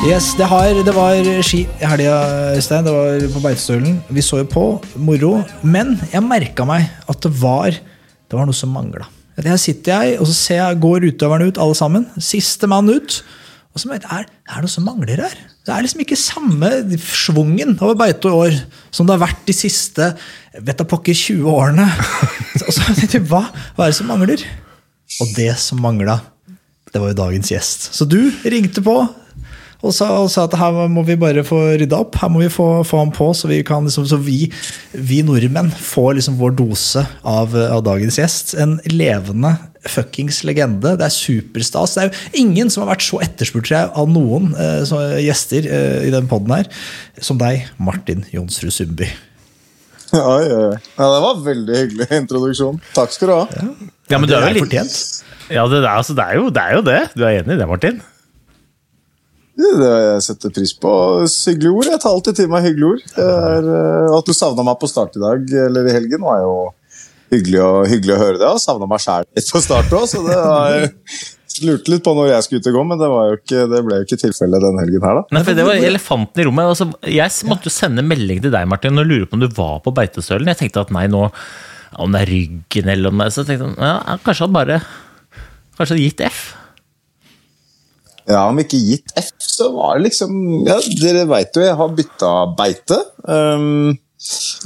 Yes, det, har, det var ski i helga, Øystein. Det var på Beitostølen. Vi så jo på. Moro. Men jeg merka meg at det var, det var noe som mangla. Her sitter jeg, og så ser jeg, går utøverne ut, alle sammen. Siste mann ut. Og så mener jeg, er det er noe som mangler her. Det er liksom ikke samme schwungen over beite og år som det har vært de siste vet da pokker 20 årene. Og så tenkte jeg, hva, hva er det som mangler? Og det som mangla, det var jo dagens gjest. Så du ringte på og sa, og sa at her må vi bare få rydda opp. Her må vi få, få ham på, så vi, kan, liksom, så vi, vi nordmenn får liksom vår dose av, av dagens gjest. En levende fuckings legende. Det er superstas. Det er jo ingen som har vært så etterspurt tror jeg, av noen eh, så, gjester eh, i den poden her, som deg, Martin Jonsrud Sundby. Ja, ja. Ja, det var veldig hyggelig introduksjon. Takk skal du ha. Ja, Ja, men du det er jo er litt- fortjent. Ja, det, er, altså, det, er jo, det er jo det. Du er enig i det, Martin? Det jeg setter pris på. Hyggelige ord. Jeg tar alltid til meg hyggelige ord. Er, eh, at du savna meg på start i dag, eller i helgen, var jo hyggelig å, hyggelig å høre det. Jeg savna meg sjæl litt på start òg, så det var Lurte litt på når jeg skulle ut og gå, men det, ikke, det ble jo ikke tilfellet den helgen her, da. Nei, for Det var elefanten i rommet. Altså, jeg måtte jo sende melding til deg, Martin, og lure på om du var på Beitostølen. Jeg tenkte at nei, nå om det er ryggen eller er Så tenkte jeg ja, kanskje han bare Kanskje hadde gitt F. Ja, om ikke gitt F, så var det liksom ja, Dere veit jo, jeg har bytta beite. Um,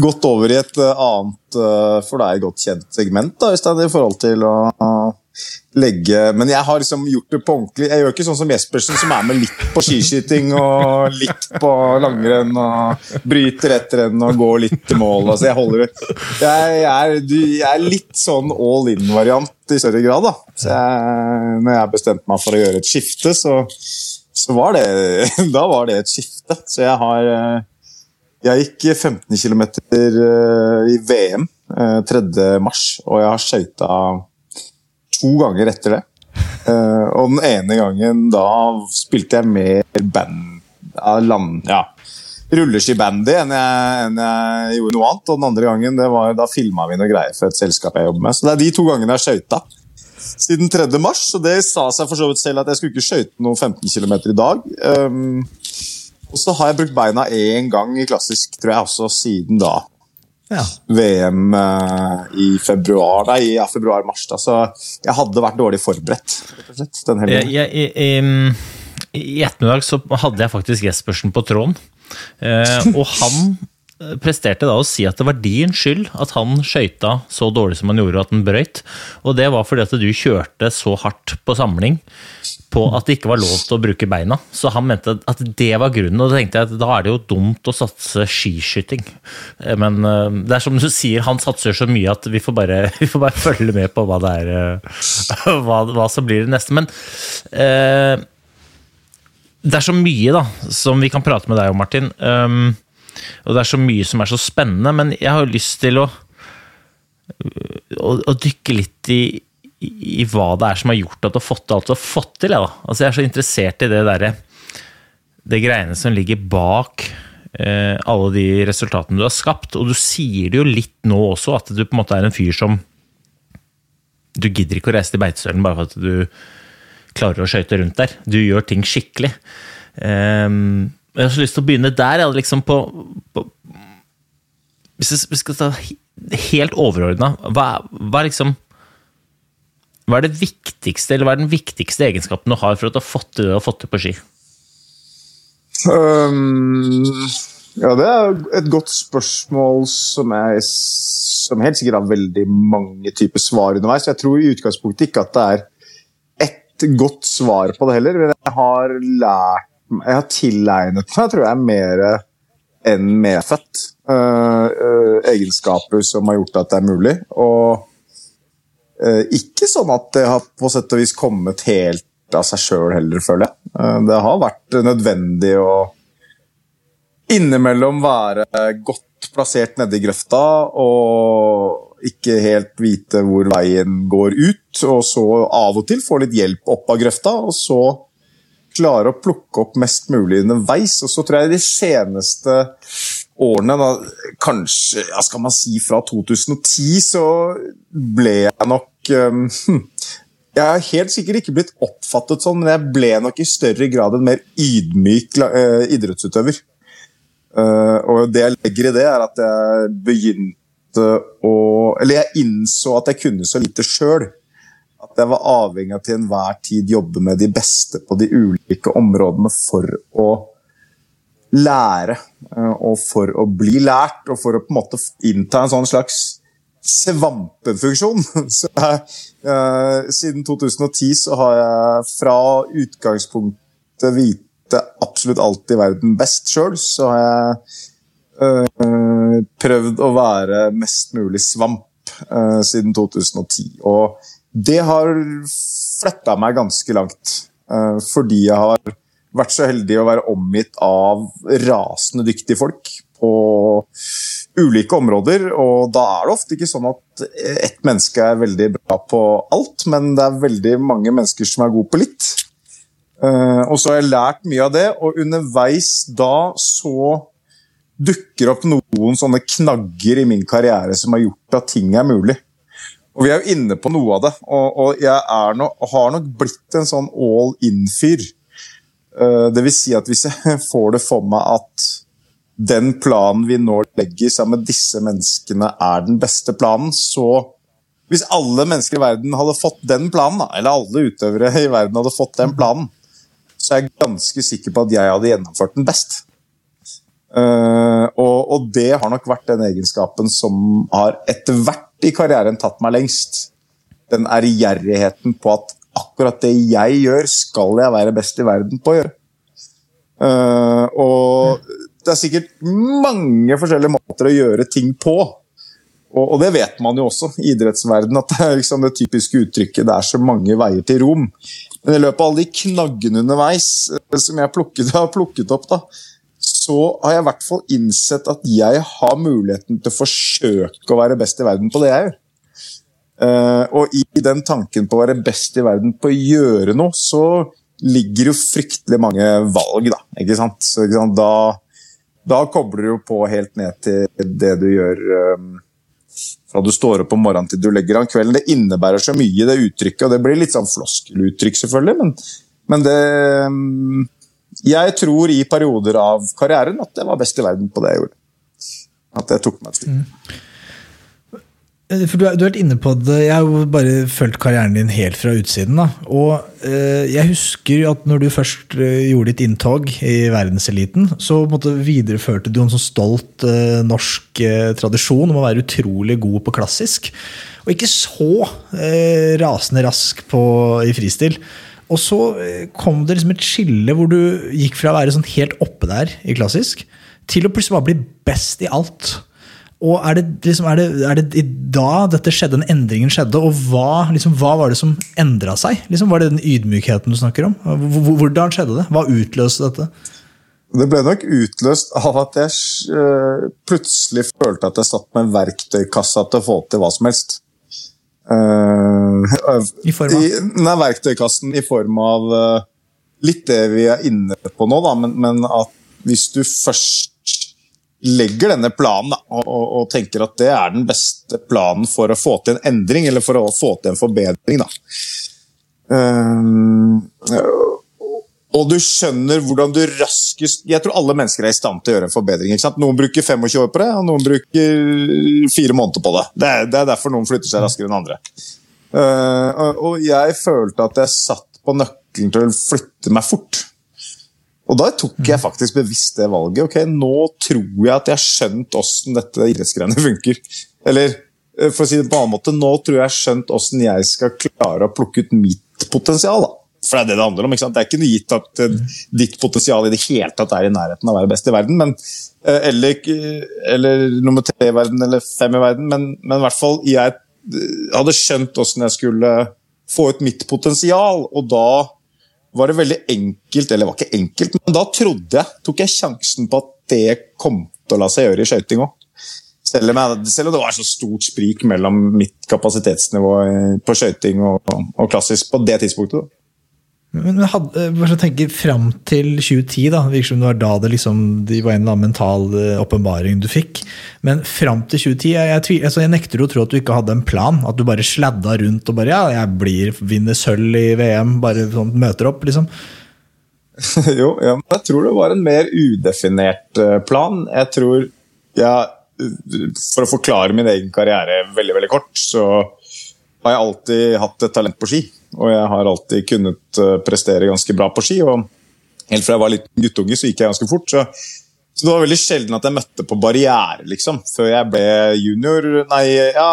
gått over i et uh, annet, uh, for et godt kjent segment da, Øystein, i forhold til å legge Men jeg har liksom gjort det på ordentlig. Jeg gjør ikke sånn som Jespersen, som er med litt på skiskyting og litt på langrenn og bryter etter en og går litt til mål. Altså, jeg, holder, jeg, er, jeg er litt sånn all in-variant i større grad. Da. Jeg, når jeg bestemte meg for å gjøre et skifte, så, så var det Da var det et skifte. Så jeg har eh, Jeg gikk 15 km i VM eh, 3. mars, og jeg har skøyta to ganger etter det. Uh, og den ene gangen da spilte jeg mer band ja, land, ja, rulleskibandy enn enn jeg gjorde noe annet. Og den andre gangen det var, da filma vi noe greier for et selskap jeg jobber med. Så det er de to gangene jeg har skøyta siden 3. mars. Og det sa seg for så vidt selv at jeg skulle ikke skøyte noe 15 km i dag. Um, og så har jeg brukt beina én gang i klassisk, tror jeg, også siden da. Ja. VM eh, i februar, nei, ja, februar-mars. Så jeg hadde vært dårlig forberedt. slett, den helgen. Jeg, jeg, i, i, I ettermiddag så hadde jeg faktisk Jespersen på tråden, eh, og han eh, presterte da å si at det var din skyld at han skøyta så dårlig som han gjorde, og at han brøyt. Og det var fordi at du kjørte så hardt på samling på at det ikke var lov til å bruke beina. Så han mente at det var grunnen, og da tenkte jeg at da er det jo dumt å satse skiskyting. Eh, Men eh, det er som du sier, han satser så mye at vi får bare, vi får bare følge med på hva det er eh, hva, hva som blir det neste. Men eh, det er så mye da, som vi kan prate med deg om, Martin. Um, og det er så mye som er så spennende, men jeg har lyst til å, å, å dykke litt i, i, hva det er som har gjort at du har fått alt du har fått til. Jeg. Altså, jeg er så interessert i det derre Det greiene som ligger bak eh, alle de resultatene du har skapt. Og du sier det jo litt nå også, at du på en måte er en fyr som Du gidder ikke å reise til Beitostølen bare for at du klarer å skøyte rundt der. Du gjør ting skikkelig. Um, jeg har så lyst til å begynne der. Jeg liksom på, på Hvis vi skal ta helt overordna, hva, hva liksom hva er det viktigste, eller hva er den viktigste egenskapen du har for at du har fått til det du har fått til på ski? Um, ja, det er et godt spørsmål som, er, som helt sikkert har veldig mange typer svar underveis. Jeg tror i utgangspunktet ikke at det er ett godt svar på det heller. Men jeg har lært Jeg har tilegnet meg, tror jeg, mer enn medfødt. Uh, egenskaper som har gjort at det er mulig. Og uh, ikke sånn at det har på sett og vis kommet helt av seg sjøl heller, føler jeg. det har vært nødvendig å innimellom være godt plassert nede i grøfta og ikke helt vite hvor veien går ut, og så av og til få litt hjelp opp av grøfta, og så klare å plukke opp mest mulig underveis. Og så tror jeg de seneste årene, da, kanskje ja, skal man si fra 2010, så ble jeg nok um, Jeg har helt sikkert ikke blitt oppfattet sånn, men jeg ble nok i større grad en mer ydmyk uh, idrettsutøver. Uh, og det jeg legger i det, er at jeg begynte å Eller jeg innså at jeg kunne så lite sjøl. Jeg var avhengig av til enhver tid jobbe med de beste på de ulike områdene for å lære. Uh, og for å bli lært, og for å på en måte innta en sånn slags svampefunksjon. Så jeg, uh, siden 2010 så har jeg fra utgangspunktet vite absolutt alt i verden best sjøl, så har jeg øh, prøvd å være mest mulig svamp siden 2010. Og det har flytta meg ganske langt, øh, fordi jeg har vært så heldig å være omgitt av rasende dyktige folk på ulike områder. Og da er det ofte ikke sånn at ett menneske er veldig bra på alt, men det er veldig mange mennesker som er gode på litt. Uh, og så har jeg lært mye av det, og underveis da så dukker opp noen sånne knagger i min karriere som har gjort at ting er mulig. Og vi er jo inne på noe av det, og, og jeg no, har nok blitt en sånn all in-fyr. Uh, det vil si at hvis jeg får det for meg at den planen vi nå legger sammen med disse menneskene, er den beste planen, så Hvis alle mennesker i verden hadde fått den planen, eller alle utøvere i verden hadde fått den planen, så er jeg ganske sikker på at jeg hadde gjennomført den best. Uh, og, og, det har nok vært den egenskapen som har etter hvert i karrieren tatt meg lengst. Den ærgjerrigheten på at akkurat det jeg gjør, skal jeg være best i verden på å gjøre. Uh, og det er sikkert mange forskjellige måter å gjøre ting på. Og, og det vet man jo også i idrettsverdenen, at det liksom det typiske uttrykket 'det er så mange veier til Rom'. Men i løpet av alle de knaggene underveis eh, som jeg plukket, har plukket opp, da, så har jeg i hvert fall innsett at jeg har muligheten til å forsøke å være best i verden på det jeg gjør. Uh, og i den tanken på å være best i verden på å gjøre noe, så ligger jo fryktelig mange valg, da. Ikke sant? Så, ikke sant? Da, da, kobler du på helt ned til det du gjør um, fra du står opp om morgenen til du legger an kvelden. Det innebærer så mye, det uttrykket. og Det blir litt sånn floskeluttrykk, selvfølgelig, men, men det mm, Jeg tror i perioder av karrieren at jeg var best i verden på det jeg gjorde. At jeg tok meg et stykke. Mm. Eh, for du, du har vært inne på det, Jeg har jo bare fulgt karrieren din helt fra utsiden. da, og eh, Jeg husker at når du først eh, gjorde ditt inntog i verdenseliten, så måtte videreførte du en sånn stolt eh, norsk eh, tradisjon om å være utrolig god på klassisk. Og ikke så eh, rasende rask på, i fristil. Og så kom det liksom et skille hvor du gikk fra å være sånn helt oppe der i klassisk, til å plutselig bare bli best i alt. Og er det, liksom, er, det, er det, da dette skjedde, den endringen skjedde, og hva, liksom, hva var det som endra seg? Liksom, var det den ydmykheten du snakker om? Hvordan skjedde det? Hva utløste dette? Det ble nok utløst av at jeg uh, plutselig følte at jeg satt med en verktøykassa til å få til hva som helst. Uh, I form av? I, nei, verktøykassen i form av uh, litt det vi er inne på nå, da, men, men at hvis du først legger denne planen da, og, og, tenker at det er den beste planen for å få til en endring, eller for å få til en forbedring. Da. Um, og du skjønner hvordan du raskest Jeg tror alle mennesker er i stand til å gjøre en forbedring. ikke sant? Noen bruker 25 år på det, og noen bruker fire måneder på det. Det er, det er derfor noen flytter seg raskere enn andre. Uh, og jeg følte at jeg satt på nøkkelen til å flytte meg fort. Og da tok jeg faktisk bevisst det valget. Ok, nå tror jeg at jeg har skjønt åssen dette idrettsgreiene funker. Eller eh, for å si det på en annen måte, nå tror jeg jeg har skjønt åssen jeg skal klare å plukke ut mitt potensial. da. For det er det det handler om. ikke sant? Det er ikke noe gitt at uh, ditt potensial i det hele tatt er i nærheten av å være best i verden. Men, uh, eller, eller, nummer tre i verden, eller fem i verden. Men, men i hvert fall, jeg hadde skjønt åssen jeg skulle få ut mitt potensial, og da var det veldig enkelt, eller det var ikke enkelt, men da trodde jeg, tok jeg sjansen på at det kom til å la seg gjøre i skøyting òg. Selv, om det var så stort sprik mellom mitt kapasitetsnivå på skøyting og, og, klassisk på det tidspunktet. Men hadde, bare så tenker Fram til 2010, da, virker som det var da det, liksom, de var en eller annen mental eh, åpenbaring du fikk. Men fram til 2010 jeg, jeg, altså jeg, nekter å tro at du ikke hadde en plan. At du bare sladda rundt og bare ja, jeg blir, vinner sølv i VM. Bare sånn, møter opp, liksom. jo, ja, men jeg tror det var en mer udefinert eh, plan. Jeg tror ja, For å forklare min egen karriere veldig, veldig kort, så har jeg alltid hatt et talent på ski. Og jeg har alltid kunnet eh, prestere ganske bra på ski. og Helt fra jeg var liten guttunge, så gikk jeg ganske fort. Så, så, det var veldig sjelden at jeg møtte på barriere, liksom. Før jeg ble junior Nei, ja,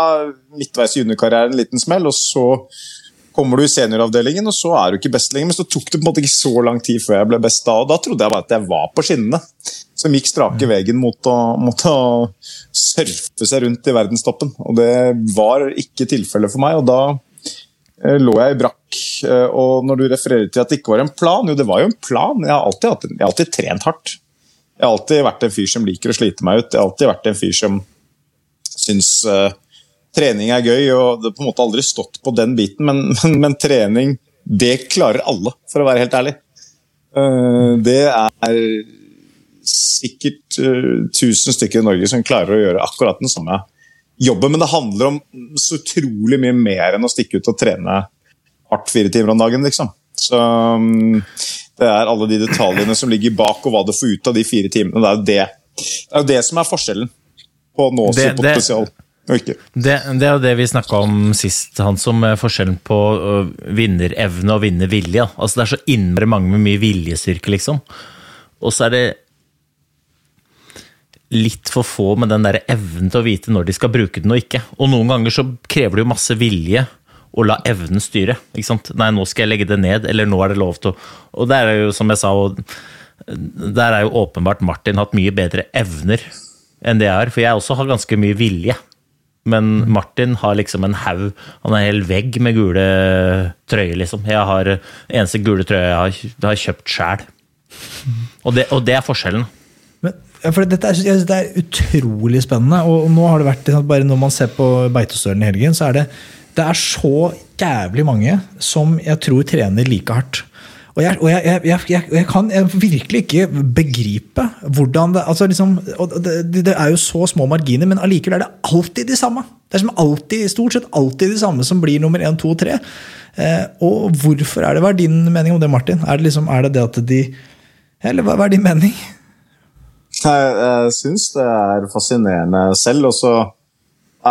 midtveis i juniorkarrieren, en liten smell. Og så kommer du i senioravdelingen, og så er du ikke best lenger. Men så tok det på en måte ikke så lang tid før jeg ble best da, og da trodde jeg bare at jeg var på skinnene. Som gikk strake veien mot å, mot å surfe seg rundt i verdenstoppen. Og det var ikke tilfellet for meg, og da lå jeg i brakk. Eh, og når du refererer til at det ikke var en plan, jo, det var jo en plan. Jeg har alltid, jeg har alltid trent hardt. Jeg har alltid vært en fyr som liker å slite meg ut. Jeg har alltid vært en fyr som syns uh, trening er gøy, og det har på en måte aldri stått på den biten, men, men, men trening, det klarer alle, for å være helt ærlig. Uh, det er sikkert uh, tusen stykker i Norge som klarer å gjøre akkurat den samme jobben, men det handler om så utrolig mye mer enn å stikke ut og trene hardt fire timer om dagen. liksom. Så um, Det er alle de detaljene som ligger bak, og hva du får ut av de fire timene. Det er jo det, det, er det som er forskjellen på å nå sitt potensial. Det, det, er jo det vi snakka om sist, Hans, om eh, forskjellen på uh, vinnerevne og vinnervilje. Altså, det er så innmari mange med mye viljestyrke, liksom. Og så er det litt for få med den der evnen til å vite når de skal bruke den og ikke. Og noen ganger så krever det jo masse vilje å la evnen styre. Ikke sant? Nei, nå skal jeg legge det ned, eller nå er det lov til å Og der er jo, som jeg sa, der er jo åpenbart Martin hatt mye bedre evner enn det jeg har. For jeg også har ganske mye vilje. Men Martin har liksom en haug Han er en hel vegg med gule trøyer, liksom. Jeg har eneste gule trøye jeg har, har kjøpt sjæl. Og, og det er forskjellen. For dette er, jeg synes det er utrolig spennende. Og nå har det vært, bare Når man ser på Beitostølen i helgen, så er det, det er så jævlig mange som jeg tror trener like hardt. Og jeg, og jeg, jeg, jeg kan virkelig ikke begripe hvordan det altså liksom, det, det, er jo så små marginer, men allikevel er det alltid de samme. Det er som alltid, stort sett alltid de samme som blir nummer én, to, tre. Eh, og hvorfor er det? Hva er din mening om det, Martin? Er det, liksom, er det det at de Eller hva er din mening? Jeg, jeg syns det er fascinerende selv. Og så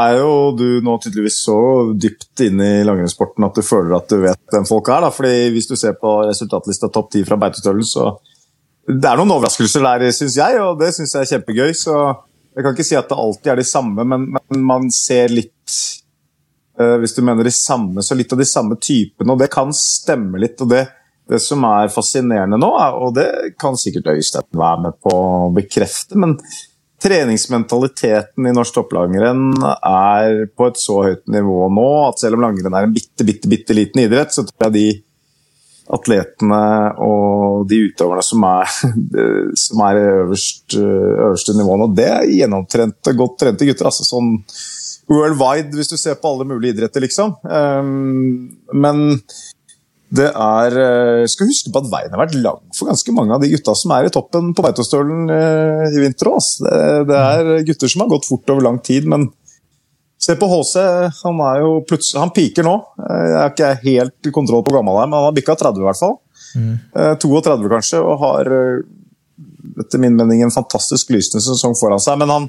er jo du nå tydeligvis så dypt inne i langrennssporten at du føler at du vet hvem folk er. Da. Fordi Hvis du ser på resultatlista topp ti fra Beitostølen, så det er noen overraskelser der, syns jeg, og det syns jeg er kjempegøy. Så jeg kan ikke si at det alltid er de samme, men, men man ser litt uh, Hvis du mener de samme, så litt av de samme typene, og det kan stemme litt. og det det som er fascinerende nå, og det kan sikkert Øystein være med på å bekrefte, men treningsmentaliteten i norsk topplangrenn er på et så høyt nivå nå at selv om langrenn er en bitte, bitte, bitte liten idrett, så tror jeg de atletene og de utøverne som er, som er øverst, øverste nivå nå, det er gjennomtrente, godt trente gutter. altså sånn worldwide, hvis du ser på alle mulige idretter, liksom. Um, men Det er eh, Skal huske på at veien har vært lang for ganske mange av de gutta som er i toppen på Beitostølen eh, i vinter. også. Det, det er gutter som har gått fort over lang tid, men se på HC. Han er jo plutselig, han piker nå. Eh, Jeg har ikke helt kontroll på gammel han er, men han har bikka 30 i hvert fall. Mm. 32 kanskje, og har etter min mening en fantastisk lysende sesong foran seg. Men han,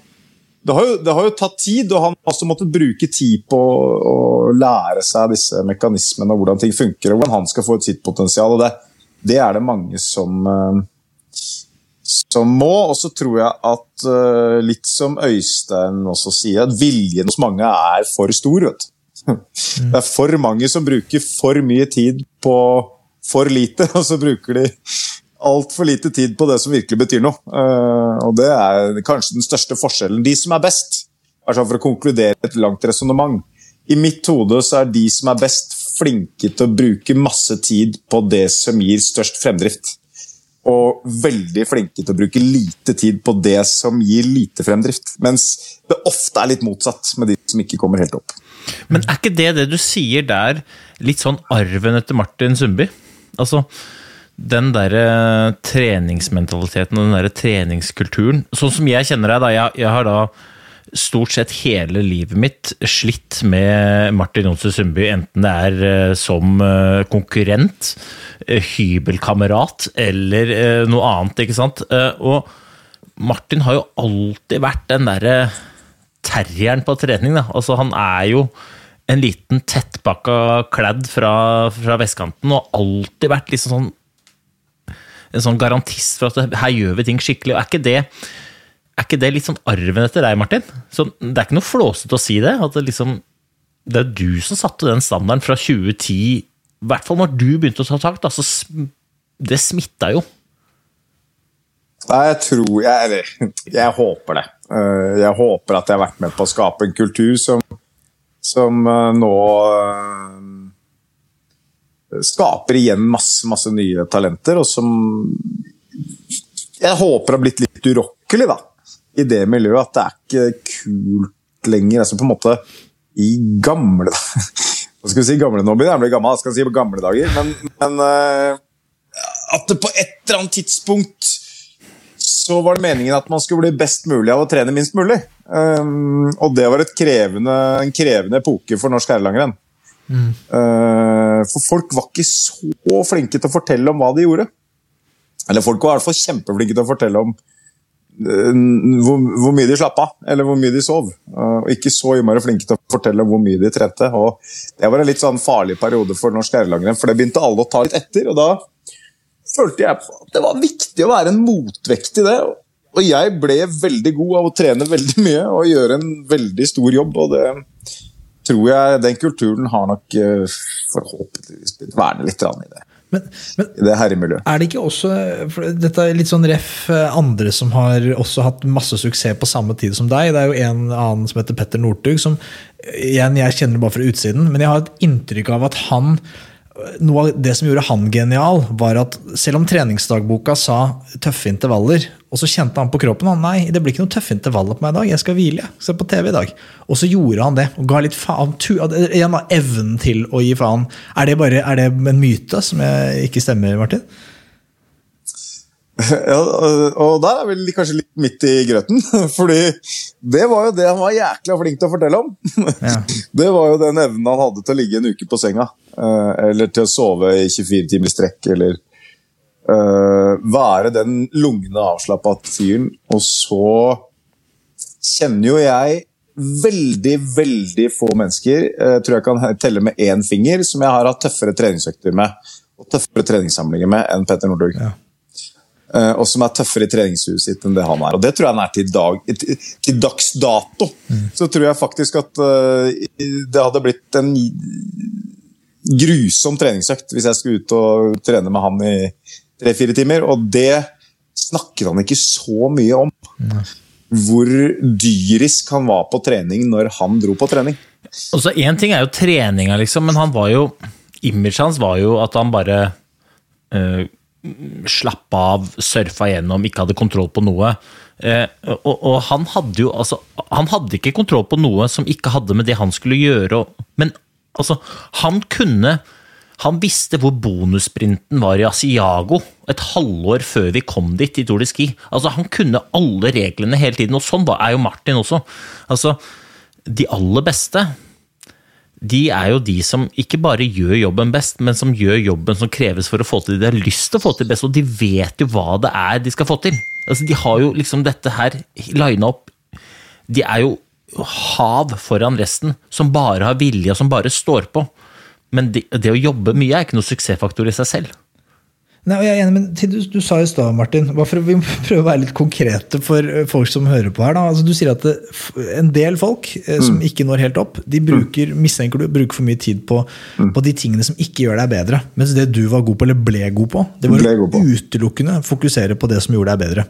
det, har jo, det har jo tatt tid, og han har også måttet bruke tid på å, å lære seg disse mekanismene og hvordan ting funker, og hvordan han skal få ut sitt potensial. og Det, det er det mange som, eh, som må. Og så tror jeg at, eh, litt som Øystein også sier, at viljen hos mange er for stor. vet du. Det er for mange som bruker for mye tid på for lite, og så bruker de altfor lite tid på det som virkelig betyr noe. Eh, og det er kanskje den største forskjellen. De som er best, altså for å konkludere et langt resonnement I mitt hode så er de som er best, flinke til å bruke masse tid på det som gir størst fremdrift. Og veldig flinke til å bruke lite tid på det som gir lite fremdrift. Mens det ofte er litt motsatt med de som ikke kommer helt opp. Men er ikke det det du sier der, litt sånn arven etter Martin Sundby? Altså, den derre treningsmentaliteten og den derre treningskulturen. Sånn som jeg kjenner deg, da. Jeg, jeg har da stort sett hele livet mitt slitt med Martin Johnsen Sundby, enten det er eh, som eh, konkurrent, eh, hybelkamerat eller eh, noe annet, ikke sant. Eh, og Martin har jo alltid vært den derre terrieren på trening, da. Altså, han er jo en liten tettpakka kladd fra, fra vestkanten og alltid vært liksom sånn en sånn garantist for at her gjør vi ting skikkelig. og Er ikke det, er ikke det litt sånn arven etter deg, Martin? Så det er ikke noe flåsete å si det. at Det, liksom, det er du som satte den standarden fra 2010, i hvert fall når du begynte å ta tak. Da, så det smitta jo. Nei, jeg tror jeg, eller, jeg håper det. Eh, Jeg håper at jeg har vært med på å skape en kultur som, som eh, nå skaper igjen masse, masse nye talenter, og som jeg håper har blitt litt urokkelig da, i det miljøet. At det er ikke kult lenger. altså på en måte i gamle Hva skal vi si? Gamle nå begynner jeg å bli gammel, skal vi si på gamle dager. Men, men uh, at det på et eller annet tidspunkt så var det meningen at man skulle bli best mulig av å trene minst mulig. Um, og det var krevende, en krevende epoke for norsk herrelangrenn. Uh, for folk var ikke så flinke til å fortelle om hva de gjorde. Eller folk var i hvert fall kjempeflinke til å fortelle om uh, hvor, hvor mye de slapp av, eller hvor mye de sov. Uh, og ikke så innmari flinke til å fortelle hvor mye de trente. Og det var en litt sånn farlig periode for norsk herrelangrenn, for det begynte alle å ta litt etter. og da følte jeg at det var viktig å være en motvekt til det. Og jeg ble veldig god av å trene veldig mye og gjøre en veldig stor jobb. Og det tror jeg den kulturen har nok eh, forhåpentligvis blitt værende litt i det, Men, men i det herremiljøet. er det ikke også for Dette er litt sånn ref eh, andre som har også hatt masse suksess på samme tid som deg. Det er jo en annen som heter Petter Northug, som igjen, jeg kjenner bare fra utsiden, men jeg har et inntrykk av at han noe av det som gjorde han genial, var at selv om treningsdagboka sa tøffe intervaller, og så kjente han på kroppen han, nei, det blir ikke noen tøffe intervaller på meg i dag, jeg skal hvile. jeg. Se på TV i dag. Og så gjorde han det. og ga litt faen. Igjen da, evnen til å gi faen. Er det, bare, er det en myte som ikke stemmer, Martin? Ja, og der er vi kanskje litt midt i grøten. Fordi det var jo det han var jækla flink til å fortelle om. Ja. Det var jo den evnen han hadde til å ligge en uke på senga. Eh, Eller til å sove i 24 timer i strekk. Eller uh, være den lugne, avslappa fyren. Og så kjenner jo jeg veldig, veldig få mennesker, eh, tror jeg kan telle med én finger, som jeg har hatt tøffere treningsøkter med. Og tøffere treningssamlinger med enn Petter Northug. Ja. Uh, og som er tøffere i treningshuset sitt enn det han er. Og det tror jeg han er til, dag, til, til dags dato. Så tror jeg faktisk at uh, det hadde blitt en grusom treningsøkt hvis jeg skulle ut og trene med han i tre-fire timer. Og det snakket han ikke så mye om. Hvor dyrisk han var på trening når han dro på trening. Og så Én ting er jo treninga, liksom, men han var jo Imaget hans var jo at han bare uh, slapp av, surfa gjennom, ikke hadde kontroll på noe. Eh, og, og han hadde jo altså Han hadde ikke kontroll på noe som ikke hadde med det han skulle gjøre, men altså, han kunne Han visste hvor bonussprinten var i Asiago et halvår før vi kom dit i Tour de Ski. Altså, han kunne alle reglene hele tiden, og sånn er jo Martin også. Altså, de aller beste, de er jo de som ikke bare gjør jobben best, men som gjør jobben som kreves for å få til det de har lyst til å få til best, og de vet jo hva det er de skal få til. Altså, de har jo liksom dette her lina opp De er jo hav foran resten, som bare har vilje, og som bare står på. Men det, det å jobbe mye er ikke noe suksessfaktor i seg selv. Nei, og jeg er enig, men du, du sa i stad, Martin, bare for vi må prøve å være litt konkrete for eh, folk som hører på her. Da. Altså, du sier at det, en del folk eh, som Mm. ikke når helt opp, de bruker mistenker du, bruker for mye tid på, Mm. på de tingene som ikke gjør deg bedre. Mens det du var god på, eller ble god på, det var å. Mm. utelukkende fokusere på det som gjorde deg bedre.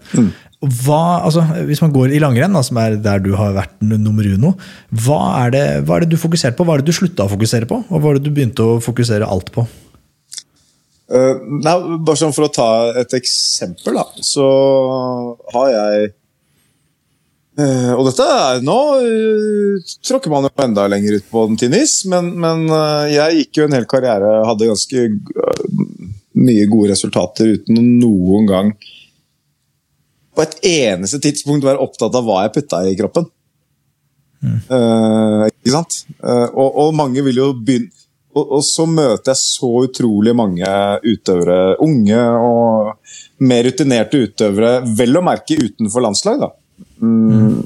Hva, altså, hvis man går i langrenn, da, som er der du har vært nummer uno, hva er, det, hva er det du fokuserte på? Hva er det du slutta å fokusere på? Og hva er det du begynte å fokusere alt på? Eh, nei, bare sånn For å ta et eksempel, da, så har jeg Uh, Og dette er Nå uh, tråkker man jo enda lenger ut på den tynne is, men, men uh, jeg gikk jo en hel karriere hadde ganske mye gode resultater uten noen gang på et eneste tidspunkt være opptatt av hva jeg putta i kroppen. Eh, ikke sant? Og, og mange vil jo begynne og, og så møter jeg så utrolig mange utøvere, unge og mer rutinerte utøvere, vel å merke utenfor landslag, da. Mm,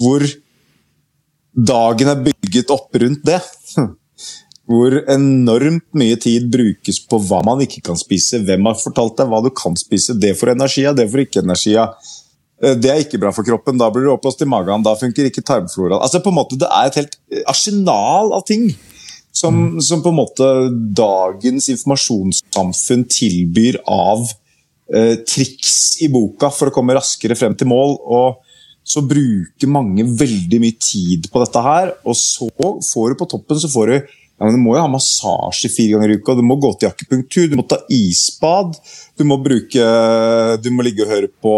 Hvor dagen er bygget opp rundt det. Hvor enormt mye tid brukes på hva man ikke kan spise. Hvem har fortalt deg hva du kan spise? Det får energi av, det får ikke energi av. Eh, Det er ikke bra for kroppen. Da blir du oppblåst i magen. Da funker ikke tarmflora. Altså på en måte, Det er et helt arsenal av ting som, som på en måte dagens informasjonssamfunn tilbyr av eh, triks i boka for å komme raskere frem til mål. og så bruker mange veldig mye tid på dette her, og så får du på toppen så får du ja, men Du må jo ha massasje fire ganger i uka, du må gå til akupunktur, du må ta isbad. Du må, bruke, du må ligge og høre på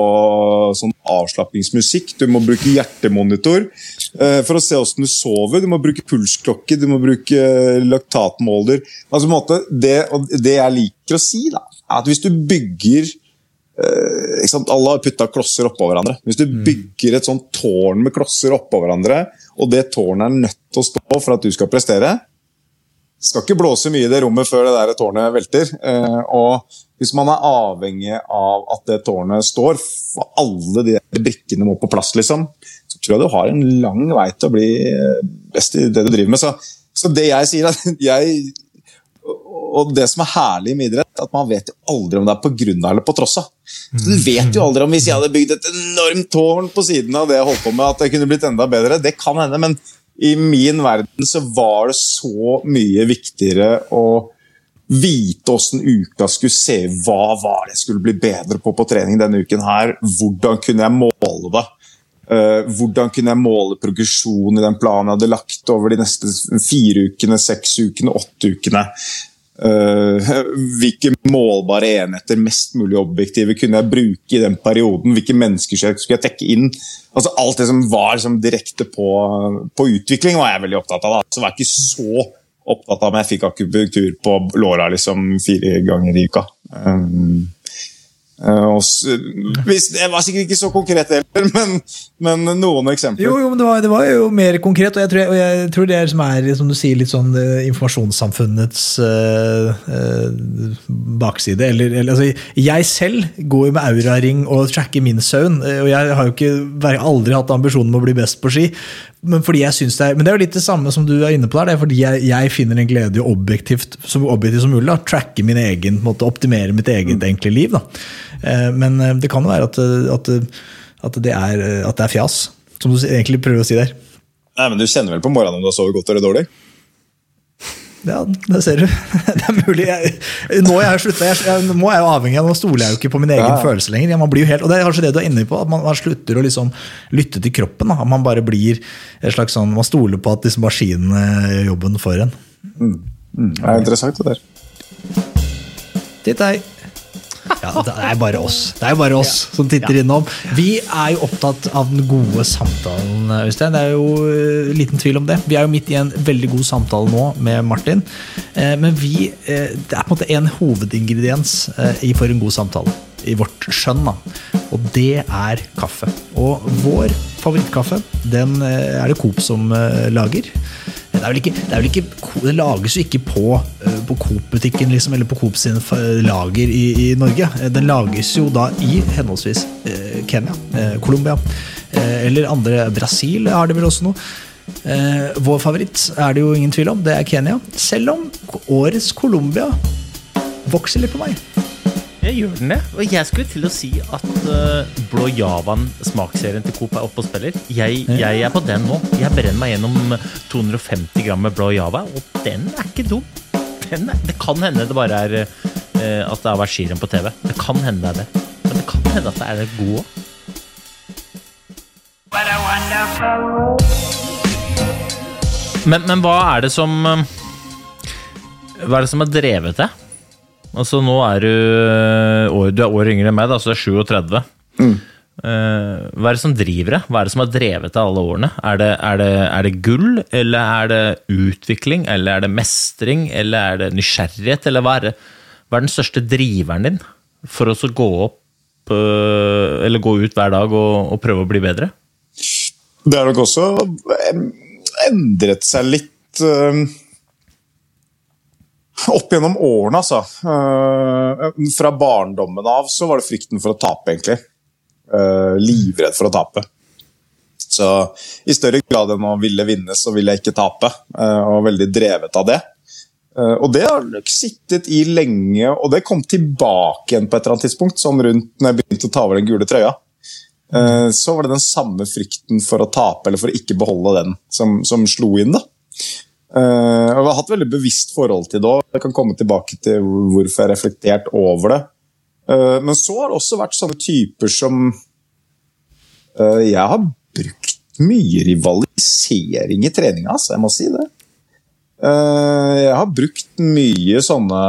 sånn avslappingsmusikk. Du må bruke hjertemonitor eh, for å se hvordan du sover. Du må bruke pulsklokke, du må bruke laktatmåler. Altså, på en måte, det, det jeg liker å si, da, er at hvis du bygger eh? Alle har putta klosser oppå hverandre. Hvis du bygger et sånt tårn med klosser oppå hverandre, og det tårnet er nødt til å stå for at du skal prestere, skal ikke blåse mye i det rommet før det der tårnet velter. Eh, og hvis man er avhengig av at det tårnet står, for alle de brikkene må på plass, liksom, så tror jeg du har en lang vei til å bli eh, best i det du driver med. Så, så det jeg sier, er at jeg og det som er herlig med idrett, at man vet jo aldri om det er på grunn av eller på tross av. Du vet jo aldri om hvis jeg hadde bygd et enormt tårn på siden av det jeg holdt på med, at det kunne blitt enda bedre. Det kan hende, men i min verden så var det så mye viktigere å vite åssen uka skulle se. Hva var det jeg skulle bli bedre på på trening denne uken her? Hvordan kunne jeg måle det? Eh, hvordan kunne jeg måle progresjon i den planen jeg hadde lagt over de neste fire ukene, seks ukene, åtte ukene? Eh, hvilke målbare enheter, mest mulig objektive, kunne jeg bruke i den perioden? Hvilke mennesker skulle jeg tekke inn? Altså Alt det som var som direkte på, på utvikling, var jeg veldig opptatt av. Da. Så var jeg ikke så opptatt av om jeg fikk akupunktur på låra liksom, fire ganger i uka. Um, eh, og hvis, det var sikkert ikke så konkret heller, men, men noen eksempler. Jo, jo men det var, det var jo mer konkret, og jeg tror, og jeg tror det er som er som du sier, litt sånn eh, informasjonssamfunnets øh, øh, bakside. Eller, eller, altså, jeg selv går jo med auraring og tracker min søvn, og jeg har jo ikke, aldri hatt ambisjonen om å bli best på ski. Men, det er, men det er jo litt det samme som du er inne på der. Det er fordi jeg, jeg finner en glede i objektivt, så objektivt som mulig. Da, tracke min egen, måte, optimere mitt eget enkle liv. Da. Eh, Men eh, det kan jo være at, eh, at, at, det er, at det er fjas, som du egentlig prøver å si der. Nei, men Du kjenner vel på morgenen om du har sovet godt eller dårlig? Ja, det ser du. Det er mulig. Jeg, nå, jeg sluttet, jeg, jeg, nå er jeg jo avhengig av, nå stoler jeg jo ikke på min egen Ja. følelse lenger. Man blir jo helt, og det er kanskje det du er inne på, at man, man slutter å liksom lytte til kroppen. Da. Man bare blir et slags sånn, man stoler på at liksom maskinene gjør jobben for en. Det er interessant, det der. Titt hei. Ja, det er bare oss Det er jo bare oss som titter innom. Vi er jo opptatt av den gode samtalen, Øystein. Det er jo eh, liten tvil om det. Vi er jo midt i en veldig god samtale nå med Martin. Eh, Men vi, eh, det er på en måte en hovedingrediens i for en god samtale. I vårt skjønn, da. Og det er kaffe. Og vår favorittkaffe, den er det Coop som lager. Det, er vel ikke, det, vel ikke, det lages jo ikke på, eh, på Coop-butikken liksom, eller på Coop sin lager i, i Norge. Eh, Den lages jo da i henholdsvis eh, Kenya, Colombia eller andre Brasil har det vel også noe. Vår favoritt er det jo ingen tvil om, det er Kenya. Selv om årets Colombia vokser litt på meg. Jeg gjør den det. Og jeg skulle til å si at uh, Blå Javan, smaksserien til Coop, er oppe og spiller. Jeg, jeg er på den nå. Jeg brenner meg gjennom 250 gram med Blå Java, og den er ikke dum. Den er, det kan hende det bare er uh, at det har vært skirenn på TV. Det kan hende det er det. Men det kan hende at det er det gode òg. Men, men hva er det som eh, Hva er det som har drevet det? Altså Nå er du eh, Du er år yngre enn meg, da, så du er 37. Eh, hva er det som driver det? Hva er det som har drevet deg alle årene? Er det, er, det, er det gull, eller er det utvikling, eller er det mestring, eller er det nysgjerrighet, eller hva er, det, hva er den største driveren din for å gå opp eh, Eller gå ut hver dag og, og prøve å bli bedre? Det har nok også endret seg litt opp gjennom årene, altså. Eh, fra barndommen av så var det frykten for å tape, egentlig. Eh, livredd for å tape. Så i større grad enn å ville vinne, så ville jeg ikke tape. eh, og veldig drevet av det. Og det har nok sittet i lenge, og det kom tilbake igjen på et eller annet tidspunkt, sånn rundt når jeg begynte å ta over den gule trøya. Så var det den samme frykten for å tape eller for å ikke beholde den som, som slo inn. da. Jeg har hatt veldig bevisst forhold til det òg. Jeg kan komme tilbake til hvorfor jeg har reflektert over det. Eh, men så har det også vært sånne typer som eh, Jeg har brukt mye rivalisering i treninga, altså. Jeg må si det. Eh, jeg har brukt mye sånne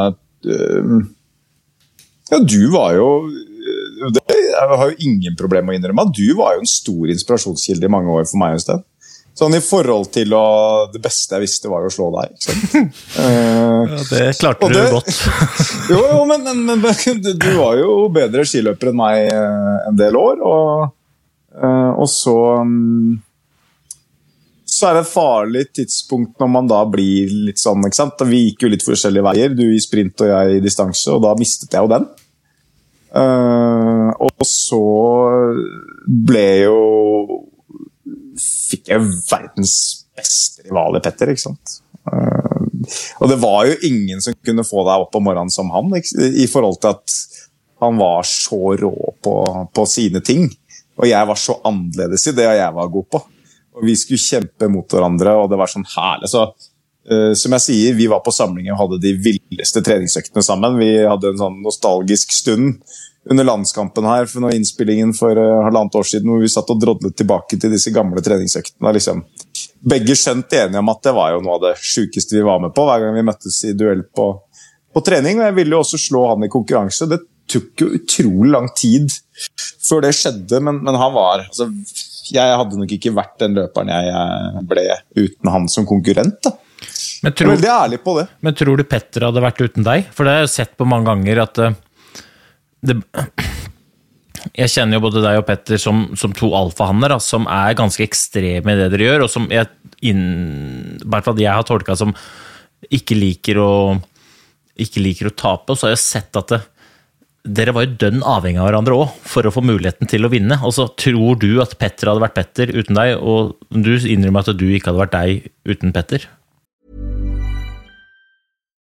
Ja, du var jo det, Jeg har jo ingen problem med å innrømme du var jo en stor inspirasjonskilde i mange år for meg. Øystein. Sånn i forhold til å Det beste jeg visste, var å slå deg. Ikke sant? ja, det klarte du det- godt. jo, jo, men, men, men du, var jo bedre skiløper enn meg eh, en del år, og, eh, og så mm, Så er det et farlig tidspunkt når man da blir litt sånn ikke sant? Vi gikk jo litt forskjellige veier, du i sprint og jeg i distanse, og da mistet jeg jo den. Eh, og så ble jo Fikk jeg verdens beste rival i Petter, ikke sant. Eh, og det var jo ingen som kunne få deg opp om morgenen som han, i forhold til at han var så rå på, på sine ting. Og jeg var så annerledes i det jeg var god på. Og vi skulle kjempe mot hverandre, og det var sånn herlig. Så, uh, som jeg sier, vi var på samlinger og hadde de villeste treningsøktene sammen. Vi hadde en sånn nostalgisk stund under landskampen her for noe innspillingen for uh, halvannet år siden, hvor vi satt og drodlet tilbake til disse gamle treningsøktene. Liksom. Begge skjønt enige om at det var jo noe av det sjukeste vi var med på hver gang vi møttes i duell på, på trening. Og jeg ville jo også slå han i konkurranse. Det tok jo utrolig lang tid før det skjedde, men, men han var altså, Jeg hadde nok ikke vært den løperen jeg ble uten han som konkurrent. da. Men Jeg er veldig ærlig på det. Men tror du Petter hadde vært uten deg? For det har jeg sett på mange ganger at eh, det, Jeg kjenner jo både deg og Petter som, som to alfahanner, som er ganske ekstreme i det dere gjør, og som jeg, inn, jeg har tolka som ikke liker å ikke liker å tape. Og så har jeg sett at det, dere var jo dønn avhengig av hverandre òg, for å få muligheten til å vinne. Og så tror du at Petter hadde vært Petter uten deg, og du innrømmer at du ikke hadde vært deg uten Petter.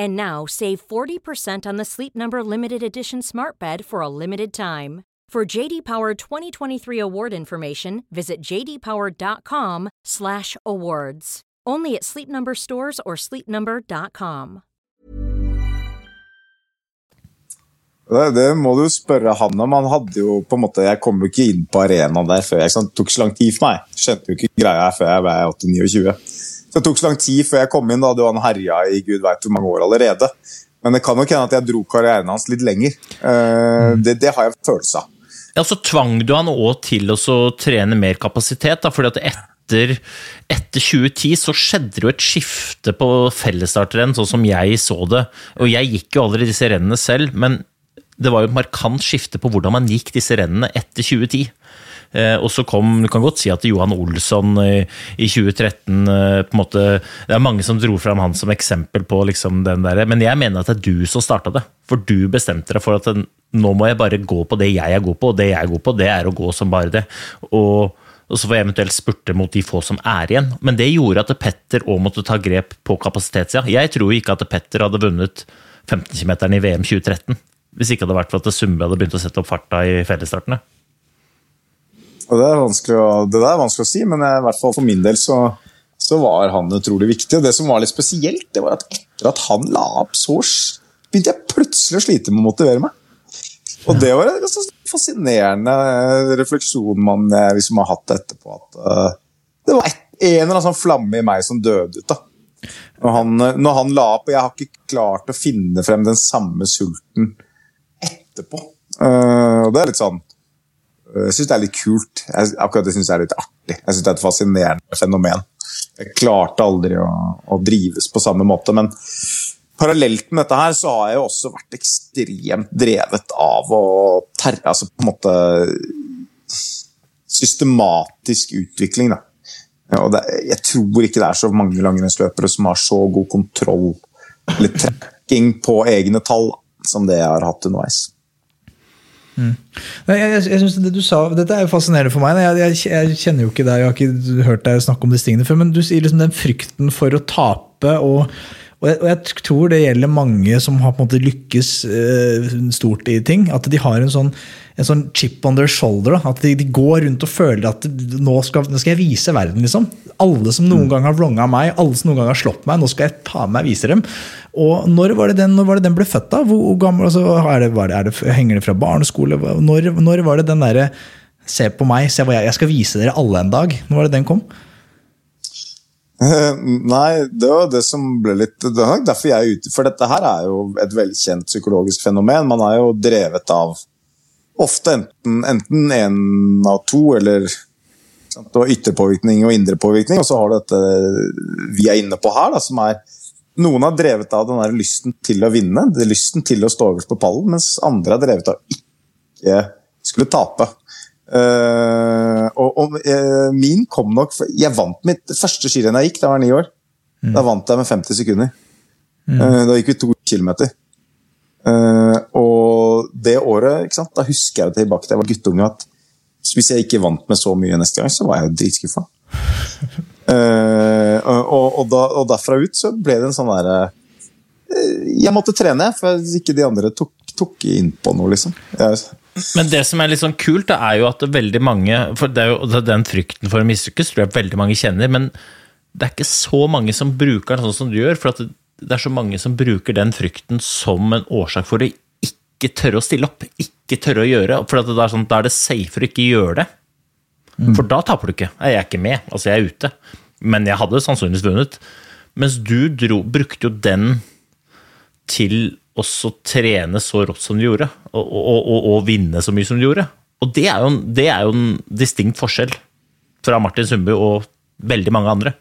And now save 40% on the Sleep Number limited edition Smart Bed for a limited time. For JD Power 2023 award information, visit jdpower.com/awards. Only at Sleep Number stores or sleepnumber.com. Det, det må du spørre han om. Han hadde jo på en måte, Jeg kom jo ikke inn på arenaen der før. jeg, Det tok så lang tid for meg. Skjønte jo ikke greia før jeg ble 28-29. Så det tok så lang tid før jeg kom inn. Da det var han herja i gud veit hvor mange år allerede. Men det kan nok hende at jeg dro karrieren hans litt lenger. Uh, det, det, har jeg følelse av. Ja, Så tvang du han òg til å trene mer kapasitet. da, fordi at etter, etter 2010 så skjedde det jo et skifte på fellesstartrenn, sånn som jeg så det. Og jeg gikk jo aldri disse rennene selv, men det var jo et markant skifte på hvordan man gikk disse rennene etter 2010. Eh, og så kom, Du kan godt si at Johan Olsson i, i 2013 eh, på en måte, Det er mange som dro fram han som eksempel på liksom den der, men jeg mener at det er du som starta det. For du bestemte deg for at nå må jeg bare gå på det jeg er god på, og det jeg er god på, det er å gå som bare det. Og, og så får jeg eventuelt spurte mot de få som er igjen. Men det gjorde at Petter òg måtte ta grep på kapasitetssida. Jeg tror ikke at Petter hadde vunnet 15 km i VM 2013 hvis ikke det hadde vært for at Sumbe hadde begynt å sette opp farta i fellesstartene. Det er, å, det er vanskelig å si, men i hvert fall for min del så, så, var han utrolig viktig. Og det som var litt spesielt, det var at etter at han la opp så begynte jeg plutselig å slite med å motivere meg. Og det var en ganske fascinerende refleksjon man liksom har hatt etterpå. At det var et, en eller annen sånn flamme i meg som døde ut. da. Når han, når han la opp, og jeg har ikke klart å finne frem den samme sulten etterpå. Uh, og det er litt sånn Jeg syns det er litt kult. Jeg, akkurat det syns jeg er litt artig. Jeg syns det er et fascinerende fenomen. Jeg klarte aldri å, å, drives på samme måte, men parallelt med dette her så har jeg jo også vært ekstremt drevet av å terre Altså på en måte systematisk utvikling, da. Og det, jeg tror ikke det er så mange langrennsløpere som har så god kontroll eller trekking på egne tall som det jeg har hatt underveis. Mm. Jeg, jeg, jeg synes det du sa, Dette er jo fascinerende for meg. Jeg, jeg, kjenner jo ikke deg, jeg har ikke hørt deg snakke om disse tingene før, men du sier liksom den frykten for å tape. og, og, jeg, og jeg, tror det gjelder mange som har på en måte lykkes eh, stort i ting. At de har en sånn, en sånn chip on their shoulder. Da. At de, de, går rundt og føler at nå skal, nå skal jeg vise verden. liksom. Alle som noen mm. gang har vlonga meg, alle som noen gang har slått meg, nå skal jeg ta meg vise dem. Og når var det den, var det den ble født, da? Hvor, gammel, altså, er det, er det, henger det fra barneskole? Når, når var det den derre Se på meg, se hva jeg, jeg skal vise dere alle en dag. Når var det den kom? Uh, nei, det var det som ble litt Det nok derfor jeg er ute. For dette her er jo et velkjent psykologisk fenomen. Man er jo drevet av ofte enten, enten en av to, eller sant, Du har ytterpåvirkning og indre påvirkning, og så har du dette vi er inne på her, da, som er noen har drevet av den der lysten til å vinne, lysten til å stå øverst på pallen, mens andre har drevet av ikke skulle tape. Uh, og, og uh, min kom nok Jeg vant mitt første skirenn jeg gikk, da jeg var ni år. Mm. Da vant jeg med 50 sekunder. Mm. Uh, da gikk vi to kilometer. og det året, da husker jeg tilbake til jeg var guttunge, at hvis jeg ikke vant med så mye neste gang, så var jeg dritskuffa. Uh, og, og, da, og, derfra ut så ble det en sånn derre uh, Jeg måtte trene, for ikke de andre tok, tok inn på noe, liksom. Jeg, men det som er litt sånn kult, det er jo at veldig mange For det er jo den frykten for å mislykkes tror jeg veldig mange kjenner, men det er ikke så mange som bruker den sånn som du gjør. For det er så mange som bruker den frykten som en årsak for å ikke tørre å stille opp. Ikke tørre å gjøre. For da er, sånn, er det safer å ikke gjøre det. Mm. For da taper du ikke. Jeg er ikke med, altså jeg er ute. Men jeg hadde sannsynligvis vunnet. Mens du dro, brukte jo den til også trene så rått som du gjorde, og, og, og, og vinne så mye som du gjorde. Og det er, jo, det er jo en distinkt forskjell fra Martin Sundby og veldig mange andre.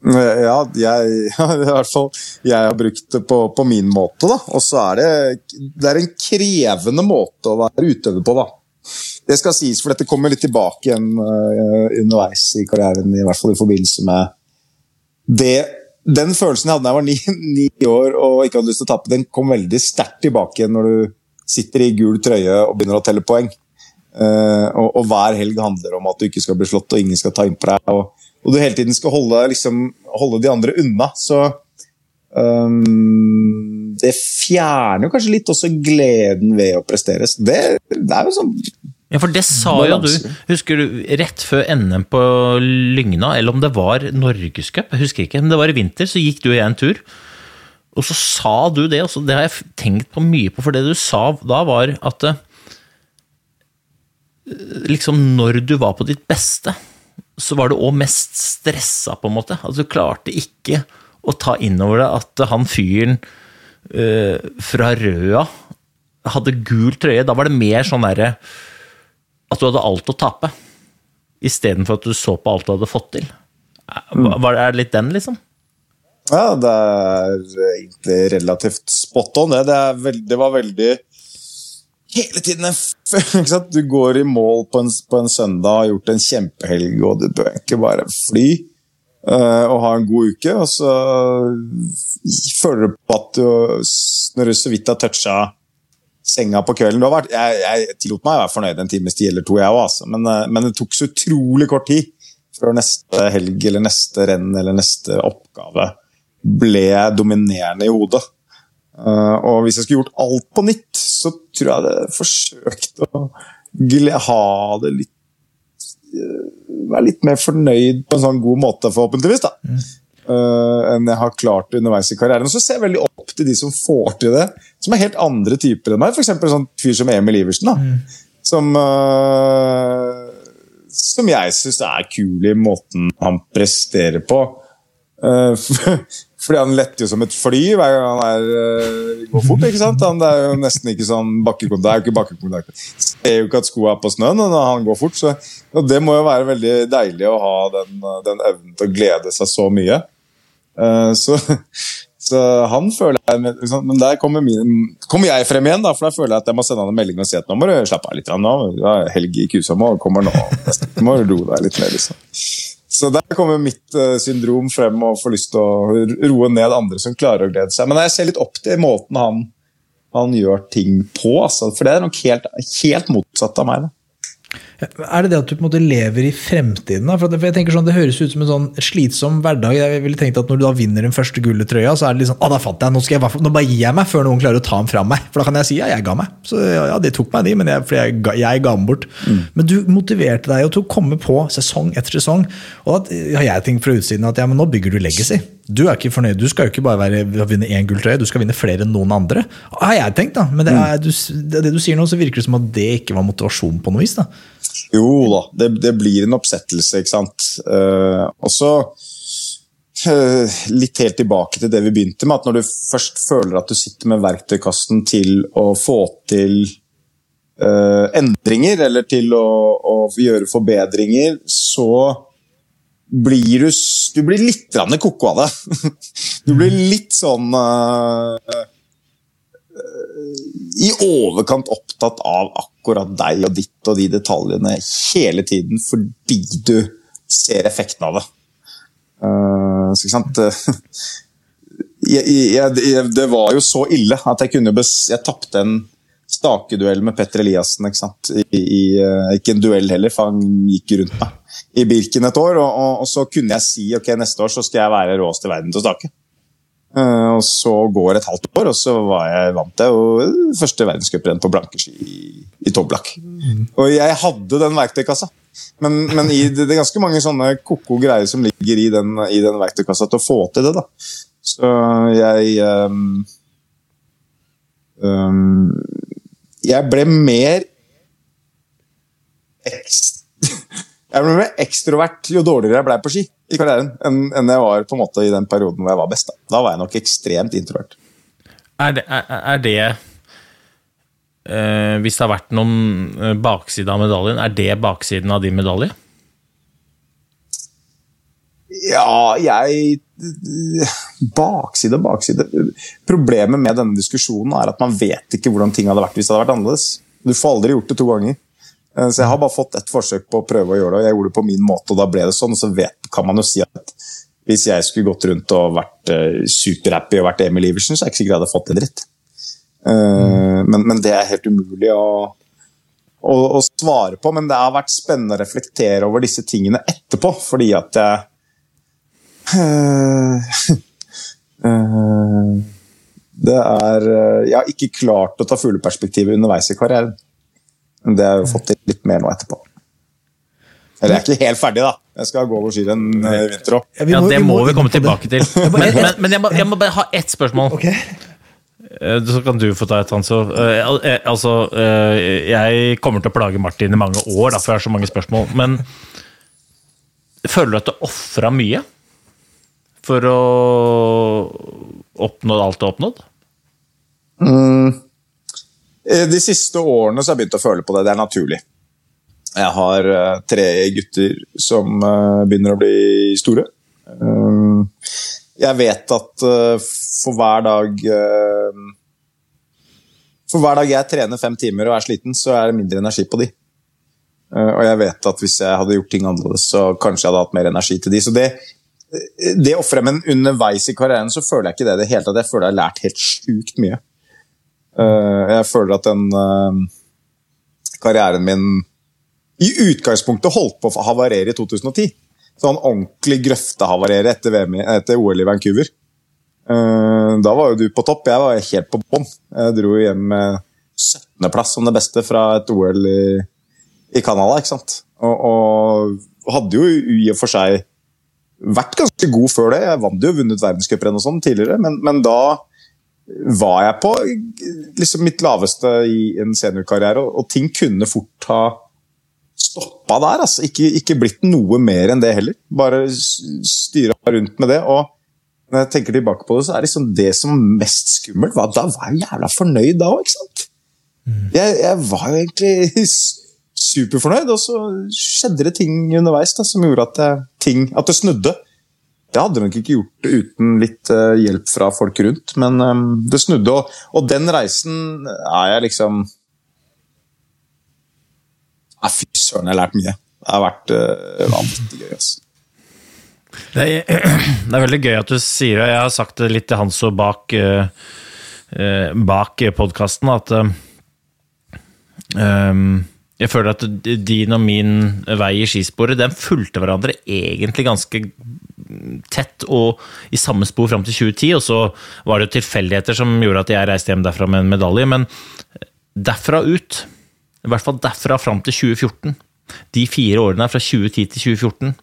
Ja, jeg, i hvert fall, jeg har brukt det på, på min måte. da. Og så er det, det er en krevende måte å være utøver på. da. Det skal sies, for dette kommer litt tilbake igjen uh, underveis i karrieren, i hvert fall i forbindelse med det Den følelsen jeg hadde da jeg var ni, ni, år og ikke hadde lyst til å tape, den kom veldig sterkt tilbake når du sitter i gul trøye og begynner å telle poeng. Uh, og, og, hver helg handler om at du ikke skal bli slått og ingen skal ta innpå deg. Og, og, du hele tiden skal holde, liksom, holde de andre unna. Så um, det fjerner jo kanskje litt også gleden ved å prestere. Det, det er jo sånn ja, for det sa jo du, husker du, rett før NM på Lygna, eller om det var Norgescup, jeg husker ikke, men det var i vinter, så gikk du og jeg en tur. Og så sa du det, og det har jeg tenkt på mye på, for det du sa da, var at eh, liksom når du var på ditt beste, så var du òg mest stressa, på en måte. Altså, du klarte ikke å ta inn over deg at han fyren uh, fra Røa hadde gul trøye. Da var det mer sånn derre at du hadde alt å tape, istedenfor at du så på alt du hadde fått til. Var det litt den, liksom? Ja, det er egentlig relativt spot on, det. Det, veld, det var veldig Hele tiden Du går i mål på en, på en, søndag, har gjort en kjempehelg, og du bør ikke bare fly uh, og ha en god uke. Og så føler du på at du, når du så vidt har toucha senga på kvelden. Vært, jeg, jeg tillot meg å være fornøyd en times tid eller to, jeg òg, altså. men, eh, men, det tok så utrolig kort tid før neste helg eller neste renn eller neste oppgave ble dominerende i hodet. Uh, og hvis jeg skulle gjort alt på nytt, så tror jeg det forsøkte å ha det litt uh, Være litt mer fornøyd på en sånn god måte, forhåpentligvis. da. Uh, enn jeg har klart underveis i karrieren. Og så ser jeg veldig opp til de som får til det, som er helt andre typer enn meg. F.eks. en sånn fyr som Emil Iversen. da, mm. Som, uh, som jeg syns er kul i måten han presterer på. Uh, fordi han letter jo som et fly hver gang han er, uh, går fort. ikke sant? Han, det er jo nesten ikke sånn bakkekontakt. Det er jo ikke bakkekontakt. Ser jo ikke at skoa er på snøen når han går fort. Så, og det må jo være veldig deilig å ha den, den evnen til å glede seg så mye. Uh, så, så, han føler jeg Men der kommer, min, kommer, jeg frem igjen, da, for da føler jeg at jeg må sende han en melding og si at nå må du slappe av litt. Nå, helg i Kusamo kommer nå. Nå må roe deg litt ned, liksom. Så der kommer mitt uh, syndrom frem og får lyst til å roe ned andre som klarer å glede seg. Men jeg ser litt opp til måten han, han gjør ting på, altså, for det er nok helt, helt motsatt av meg. da. Er det det at du på en måte lever i fremtiden? Da? For jeg tenker sånn, Det høres ut som en sånn slitsom hverdag. Jeg ville tenkt at Når du da vinner den første gulletrøya, så er det liksom Å, der fant jeg! Nå, jeg, nå bare gir jeg meg før noen klarer å ta den fra meg. For da kan jeg si ja, jeg ga meg. Så ja, det tok meg, de, men jeg, for jeg, jeg ga den bort. Mm. Men du motiverte deg jo til å komme på sesong etter sesong. Og da har jeg tenkt fra utsiden at ja, men nå bygger du legacy. Du er ikke fornøyd, du skal jo ikke bare være, vinne én gulltrøye, du skal vinne flere enn noen andre. Har jeg tenkt da, Men det, er, du, det, det du sier nå, så virker det som at det ikke var motivasjon på noe vis. da. Jo da, det, det blir en oppsettelse, ikke sant. Uh, og så uh, litt helt tilbake til det vi begynte med, at når du først føler at du sitter med verktøykassen til å få til uh, endringer, eller til å, å, gjøre forbedringer, så blir du, du blir litt ko-ko av det. Du blir litt sånn i overkant opptatt av akkurat deg og ditt og de detaljene hele tiden fordi du ser effekten av det. Uh, så, jeg, jeg, jeg, det var jo så ille at jeg kunne bes, Jeg tapte en stakeduell med Petter Eliassen. Ikke, I, i, uh, ikke en duell heller, for han gikk rundt meg i Birken et år. Og, og, og, så kunne jeg si ok, neste år så skal jeg være råest i verden til å stake. Uh, og så går et halvt år, og så var jeg, vant til og første verdenscuprenn på blankeski i, i topplakk. Mm. Og jeg hadde den verktøykassa. Men, men i, det, det, er ganske mange sånne ko-ko greier som ligger i den, i den, verktøykassa til å få til det. da. Så jeg um, um, Jeg ble mer Jeg ble mer ekstrovert jo dårligere jeg ble på ski i karrieren enn, jeg var på en måte i den perioden hvor jeg var best. Da, da var jeg nok ekstremt introvert. Er det, er, er det eh, Hvis det har vært noen eh, bakside av medaljen, er det baksiden av din medalje? Ja, jeg Bakside bakside. Problemet med denne diskusjonen er at man vet ikke hvordan ting hadde vært hvis det hadde vært annerledes. Du får aldri gjort det to ganger. Eh, Så jeg har bare fått ett forsøk på å prøve å gjøre det, og jeg gjorde det på min måte, og da ble det sånn. Så vet, kan man jo si at hvis jeg skulle gått rundt og vært uh, superhappy og vært Emil Iversen, så er jeg ikke sikkert jeg hadde fått en dritt. Eh, men, men det er helt umulig å, å, svare på. Men det har vært spennende å reflektere over disse tingene etterpå, fordi at jeg eh, eh, Det er eh, Jeg har ikke klart å ta fugleperspektivet underveis i karrieren. Men det har jeg fått til litt mer nå etterpå. Eller jeg er ikke helt ferdig, da. Jeg skal gå over skirenn eh, i vinter òg. Ja, Ja, det må vi komme tilbake til. Men, men, men jeg, må, jeg må bare ha ett spørsmål. Ok. Eh, Så kan du få ta et, Hanso. Eh, eh, Altså, eh, jeg kommer til å plage Martin i mange år, da, for jeg har så mange spørsmål. Men føler du at du ofra mye for å oppnå alt du har oppnådd? Mm. De siste årene så har jeg begynt å føle på det. Det er naturlig. Jeg har eh, tre gutter som eh, begynner å bli store. Um, jeg vet at eh, for hver dag For hver dag jeg trener fem timer og er sliten, så er det mindre energi på de. Og jeg vet at hvis jeg hadde gjort ting annerledes, så kanskje jeg hadde hatt mer energi til de. Så det, det å fremme men underveis i karrieren så føler jeg ikke det i det hele tatt. Jeg føler jeg har lært helt sjukt mye. Eh, jeg føler at den eh, karrieren min i utgangspunktet holdt på å havarere i 2010. Sånn ordentlig grøftehavarere etter, etter OL i Vancouver. Eh, da var jo du på topp, jeg var helt på bånn. Jeg dro hjem med 17.-plass som det beste fra et OL i, i Canada, ikke sant. Og, og hadde jo i og for seg vært ganske god før det. Jeg vant jo vunnet verdenscuprenn og sånn tidligere, men, men da var jeg på liksom mitt laveste i en seniorkarriere, og, og ting kunne fort ha stoppa der. Altså. Ikke, ikke blitt noe mer enn det heller. Bare styra rundt med det. Og når jeg tenker tilbake på det, så er liksom det som mest skummelt, var, da var jeg jævla fornøyd da òg, ikke sant? Jeg, jeg var jo egentlig superfornøyd, og så skjedde det ting underveis da, som gjorde at, ting, at det snudde. Det hadde nok ikke gjort uten litt eh, hjelp fra folk rundt, men eh, det snudde. Og, og den reisen er jeg liksom Nei, Fy søren, jeg har lært mye. Det har vært uh, vanvittig gøy. Altså. Det er, det er veldig gøy at du sier det. Jeg har sagt det litt til Hanso bak, uh, bak podkasten, at um, jeg føler at din og min vei i skisporet den fulgte hverandre egentlig ganske tett og i samme spor fram til 2010. Og så var det jo tilfeldigheter som gjorde at jeg reiste hjem derfra med en medalje. Men derfra ut, i hvert fall derfra fram til 2014, de fire årene fra 2010 til 2014,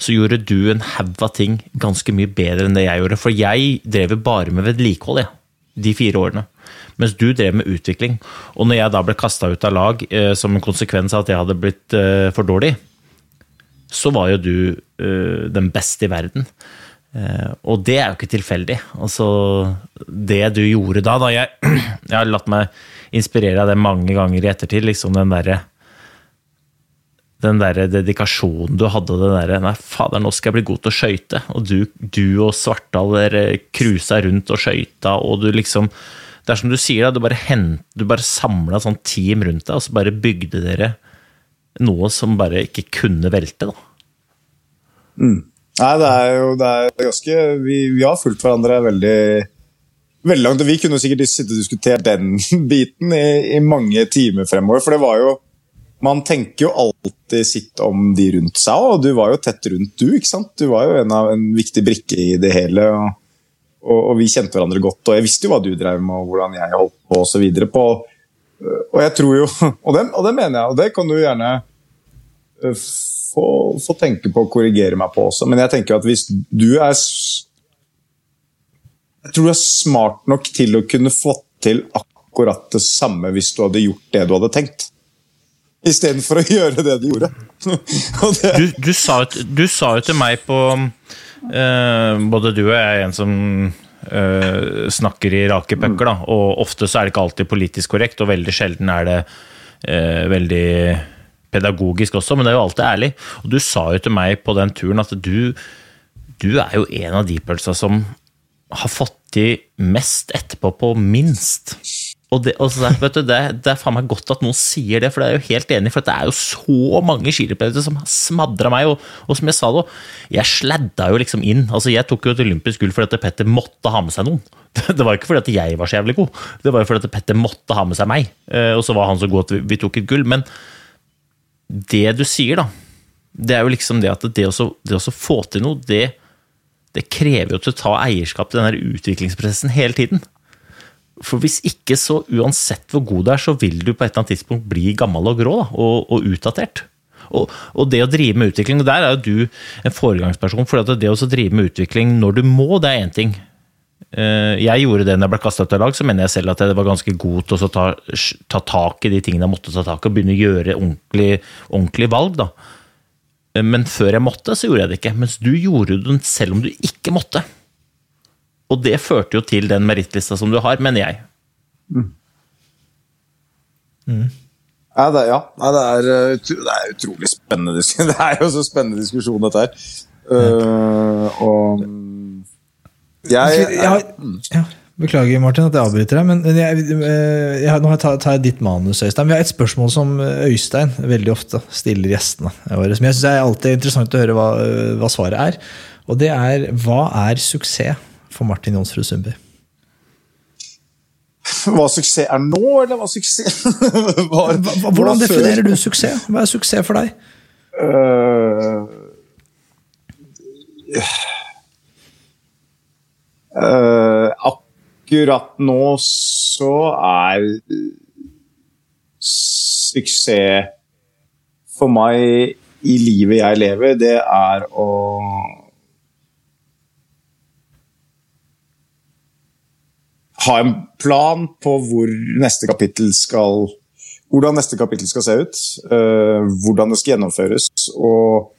så gjorde du en haug av ting ganske mye bedre enn det jeg gjorde. For jeg drev bare med vedlikehold, jeg, de fire årene. Mens du drev med utvikling. Og når jeg da ble kasta ut av lag eh, som en konsekvens av at jeg hadde blitt eh, for dårlig, så var jo du eh, den beste i verden. Eh, og det er jo ikke tilfeldig. Altså, det du gjorde da, da jeg, jeg har latt meg inspirere av det mange ganger i ettertid, liksom den derre den der dedikasjonen du hadde, den derre Nei, fader, nå skal jeg bli god til å skøyte. Og du, du og Svartdal cruisa rundt og skøyta, og du liksom Det er som du sier, da, du bare, hent, du bare samla sånn team rundt deg, og så bare bygde dere noe som bare ikke kunne velte, da. Nei, det er jo det er ganske Vi, vi har fulgt hverandre veldig veldig langt. og Vi kunne sikkert sittet og diskutert den biten i, i mange timer fremover. For det var jo Man tenker jo alltid sitt om de rundt seg, og du var jo tett rundt, du. ikke sant? Du var jo en, av, en viktig brikke i det hele. og, og, og vi kjente hverandre godt, og jeg visste jo hva du drev med, og hvordan jeg holdt på videre på. Og jeg tror jo, og det, og det mener jeg, og det kan du gjerne øh, få, få tenke på og korrigere meg på også, men jeg tenker at hvis du er Jeg tror du er smart nok til å kunne få til akkurat det samme hvis du hadde gjort det du hadde tenkt. Istedenfor å gjøre det du gjorde. det, Du, du, sa, du sa jo til meg på eh, Både du og jeg er en som uh, snakker i rake pucker, da. Og ofte så er det ikke alltid politisk korrekt, og veldig sjelden er det uh, veldig pedagogisk også, men det er jo alltid ærlig. Og du sa jo til meg på den turen at du, du er jo en av de pølsa som har fått til mest etterpå på minst. Og, det, og så, vet du, det, det er faen meg godt at noen sier det, for det er jo helt enig. For det er jo så mange skiløpere som har smadra meg. Og, og, som jeg sa da, jeg sladda jo liksom inn. Altså Jeg tok jo et olympisk gull fordi at Petter måtte ha med seg noen. Det var ikke fordi at jeg var så jævlig god, det var jo fordi at Petter måtte ha med seg meg. Eh, og så var han så god at vi, tok et gull. Men det du sier, da, det er jo liksom det at det å, det å få til noe, det, det krever jo at du tar eierskap til den utviklingsprosessen hele tiden. For hvis ikke, så uansett hvor god du er, så vil du på et eller annet tidspunkt bli gammel og grå da, og, og, utdatert. Og, og, det å drive med utvikling, og der er jo du en foregangsperson. For det å drive med utvikling når du må, det er én ting. Eh, jeg gjorde det når jeg ble kasta ut av lag, så mener jeg selv at jeg var ganske god til å ta, ta tak i de tingene jeg måtte ta tak i, og begynne å gjøre ordentlig, ordentlig valg. da. Eh, men før jeg måtte, så gjorde jeg det ikke. Mens du gjorde det selv om du ikke måtte. Og det førte jo til den merittlista som du har, mener jeg. Mm. Mm. Ja, det, ja. det, er, eh, det, er, utrolig spennende. Det er jo så spennende diskusjon, dette her. Uh, og jeg, jeg, jeg ja, Beklager, Martin, at jeg avbryter deg. Men jeg, eh, jeg, nå tar jeg ditt manus, Øystein. Vi har et spørsmål som Øystein veldig ofte stiller gjestene våre. Som jeg syns er alltid interessant å høre hva, hva svaret er. Og det er hva er suksess? For Martin Jonsrud Sundby? Hva suksess er nå, eller hva suksess var? Hvordan definerer du suksess? Hva er suksess for deg? Uh, uh, akkurat nå så er suksess for meg i livet jeg lever, det er å ha en plan på hvor neste kapittel skal hvordan neste kapittel skal se ut, uh, hvordan det skal gjennomføres, og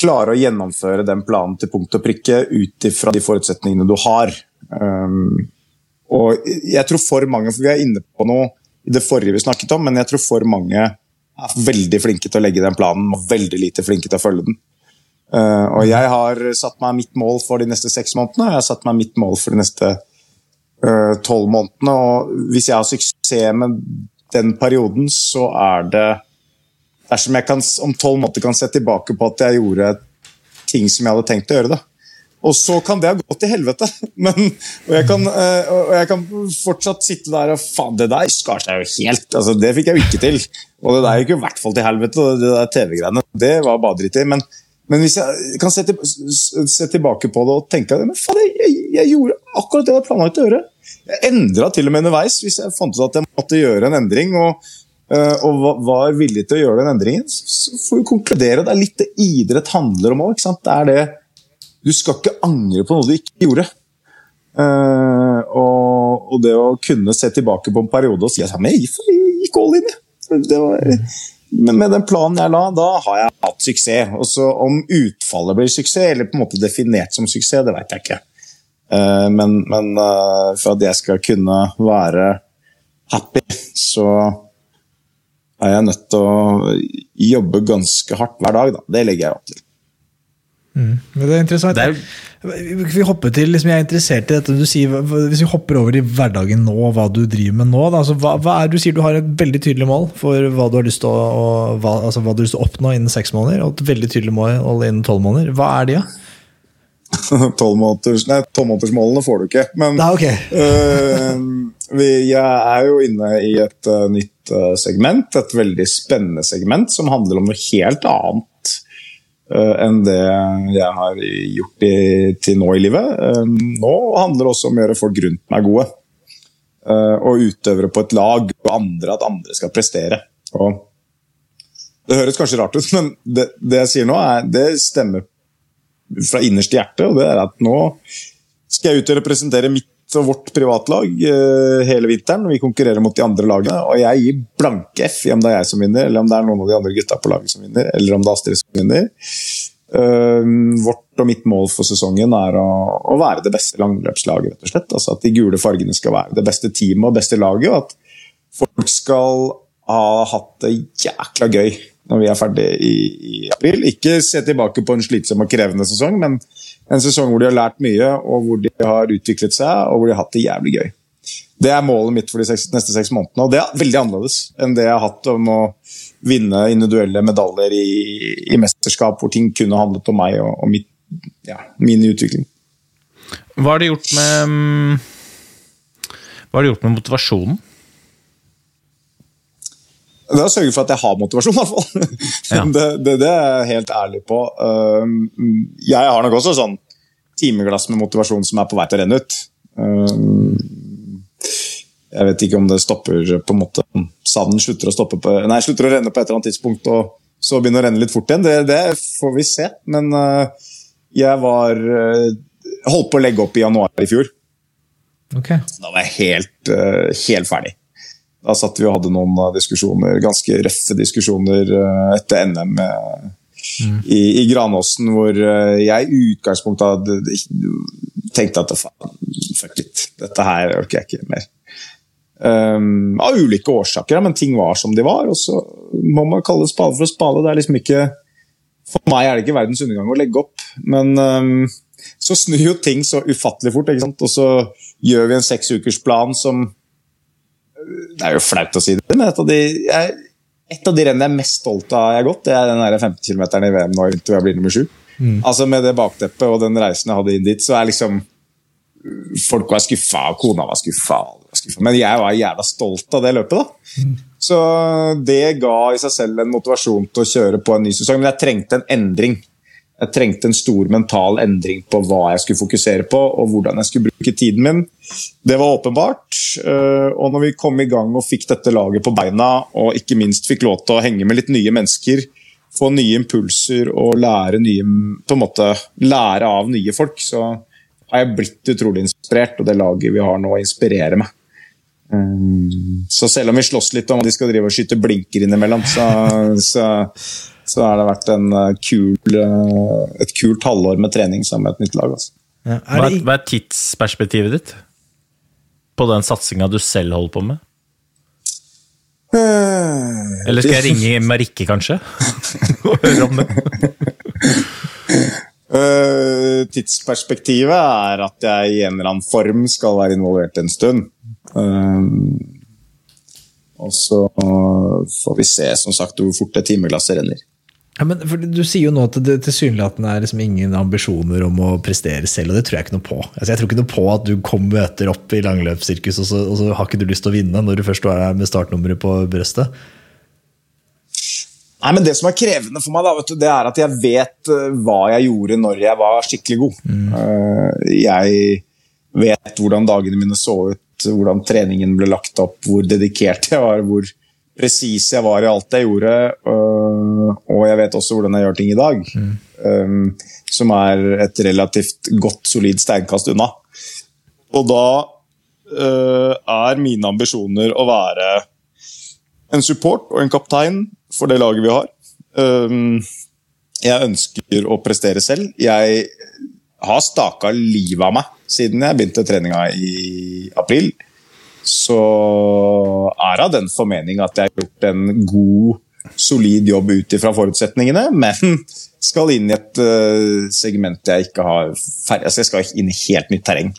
klare å gjennomføre den planen til punkt og prikke ut ifra de forutsetningene du har. Um, og jeg tror for mange, for Vi er inne på noe i det forrige vi snakket om, men jeg tror for mange er veldig flinke til å legge den planen og veldig lite flinke til å følge den. Uh, og Jeg har satt meg mitt mål for de neste seks månedene, og jeg har satt meg mitt mål for de neste tolv månedene. Og hvis jeg har suksess med den perioden, så er det Dersom jeg kan, om tolv måneder kan se tilbake på at jeg gjorde ting som jeg hadde tenkt å gjøre da. Og så kan det ha gått til helvete. Men, og, jeg kan, eh, og, jeg kan, fortsatt sitte der og faen, det der skar seg jo helt. altså Det fikk jeg jo ikke til. Og det der gikk jo i hvert fall til helvete. Det der TV-greiene, det var bare dritt i. Men, men, hvis jeg kan se, til, se, tilbake på det og tenke men faen, jeg, jeg, gjorde akkurat det jeg planlagt å gjøre. Jeg endra til og med underveis hvis jeg fant ut at jeg måtte gjøre en endring. og, uh, og var villig til å gjøre den endringen. Så får vi konkludere. Det er litt det idrett handler om òg. Du skal ikke angre på noe du ikke gjorde. Uh, og, og, det å kunne se tilbake på en periode og si at jeg gikk all in. Var, men med den planen jeg la, da har jeg hatt suksess. Og så Om utfallet blir suksess, eller på en måte definert som suksess, det vet jeg ikke. Eh, men, men eh, for at jeg skal kunne være happy, så er jeg nødt til å jobbe ganske hardt hver dag. Da. Det legger jeg opp til. Mm. det er interessant. Det er... Vi hopper til, liksom, jeg er interessert i dette du sier, Hvis vi hopper over i hverdagen nå, hva du driver med nå. Da, altså, hva, hva, er, du sier du har et veldig tydelig mål for hva du har lyst til å, hva, altså, hva du har lyst til å oppnå innen seks måneder. Og et veldig tydelig mål innen tolv måneder. Hva er de, da? Ja? Tolvmånedersmålene får du ikke. Men da, okay. uh, vi, jeg er jo inne i et uh, nytt uh, segment, et veldig spennende segment, som handler om noe helt annet enn det jeg har gjort i, til nå i livet. nå handler det også om å gjøre folk rundt meg gode. og utøvere på et lag, og andre at andre skal prestere. Og det høres kanskje rart ut, men det, det jeg sier nå, er, det stemmer fra innerste hjerte. og det er at Nå skal jeg ut og representere mitt og vårt privatlag uh, hele vinteren. Vi konkurrerer mot de andre lagene, og jeg gir blanke F i om det er jeg som vinner, eller om det er noen av de andre gutta på laget som vinner, eller om det er Astrid som vinner. Uh, vårt og mitt mål for sesongen er å, være det beste langløpslaget. rett og slett. Altså At de gule fargene skal være det beste teamet og beste laget, og at folk skal ha hatt det jækla gøy når vi er ferdig i, april. Ikke se tilbake på en slitsom og krevende sesong, men en sesong hvor de har lært mye, og hvor de har utviklet seg, og hvor de har hatt det jævlig gøy. det er målet mitt for de seks, neste seks månedene. Og det er veldig annerledes enn det jeg har hatt om å vinne individuelle medaljer i, i mesterskap hvor ting kunne handlet om meg og, og mitt, ja, min utvikling. Hva har det gjort med Hva har det gjort med motivasjonen? Det er å sørge for at jeg har motivasjon, i hvert fall. Ja. Det, det, det er jeg helt ærlig på. Um, Jeg har nok også sånn timeglass med motivasjon som er på vei til å renne ut. Um, Jeg vet ikke om det stopper på en måte Sanden slutter å, på, nei, slutter å renne på et eller annet tidspunkt, og så begynner å renne litt fort igjen. Det, det får vi se. Men uh, jeg var uh, holdt på å legge opp i januar i fjor. Okay. Da var jeg helt, uh, helt ferdig. Da satt vi og hadde noen uh, diskusjoner, ganske røffe diskusjoner uh, etter NM mm. i, i Granåsen, hvor jeg i utgangspunktet hadde tenkt at fuck it, dette her orker jeg ikke mer. Um, av ulike årsaker, men ting var som de var, og så må man kalle spade for spade. Det er liksom ikke For meg er det ikke verdens undergang å legge opp, men um, så snur jo ting så ufattelig fort, og så gjør vi en seksukersplan som det er jo flaut å si det, men et av de, jeg, et av de rennene jeg er mest stolt av jeg har gått, det er den der 15 km i VM nå inntil jeg blir nummer sju. Altså Med det bakteppet og den reisen jeg hadde inn dit, så er liksom Folk var skuffa, og kona var skuffa. Men jeg var jævla stolt av det løpet, da. Så det ga i seg selv en motivasjon til å kjøre på en ny sesong. Men jeg trengte en endring. Jeg trengte en stor mental endring på hva jeg skulle fokusere på, og hvordan jeg skulle bruke tiden min. Det var åpenbart. øh, Og når vi kom i gang og fikk dette laget på beina, og ikke minst fikk lov til å henge med litt nye mennesker, få nye impulser og lære, nye, på en måte, lære av nye folk, så har jeg blitt utrolig inspirert, og det laget vi har nå, inspirerer meg. Um, Så selv om vi slåss litt om at de skal drive og skyte blinker innimellom, så, så, så har det vært en uh, kul, uh, et kult halvår med trening sammen med et nytt lag. Altså. Ja. Hva Er er, det, hva er tidsperspektivet ditt på den satsinga du selv holder på med? Eller skal jeg ringe Marikke, kanskje? Og høre om det? Uh, tidsperspektivet er at jeg i en eller annen form skal være involvert en stund. Og så får vi se som sagt hvor fort det timeglasset renner. Ja, men Du sier jo nå at det tilsynelatende er liksom ingen ambisjoner om å prestere selv, og det tror jeg ikke noe på. Altså, jeg tror ikke noe på at du kom møter opp i langløpssirkus, og, så- og så har ikke du lyst til å vinne når du først er der med startnummeret på brøstet. Nei, men Det som er krevende for meg, da, vet du, det er at jeg vet eh, hva jeg gjorde når jeg var skikkelig god. Mm. jeg vet hvordan dagene mine så ut, hvordan treningen ble lagt opp, hvor dedikert jeg var, hvor presis jeg var i alt jeg gjorde. eh, og jeg vet også hvordan jeg gjør ting i dag, mm. som er et relativt godt, solid steinkast unna. Og da eh, er mine ambisjoner å være en support og en kaptein for det laget vi har. Um, jeg ønsker å prestere selv. Jeg har staka livet av meg siden jeg begynte treninga i april. Så er av den formening at jeg har gjort en god, solid jobb ut ifra forutsetningene, men skal inn i et uh, segment jeg ikke har ferdig altså Jeg skal inn i helt nytt terreng.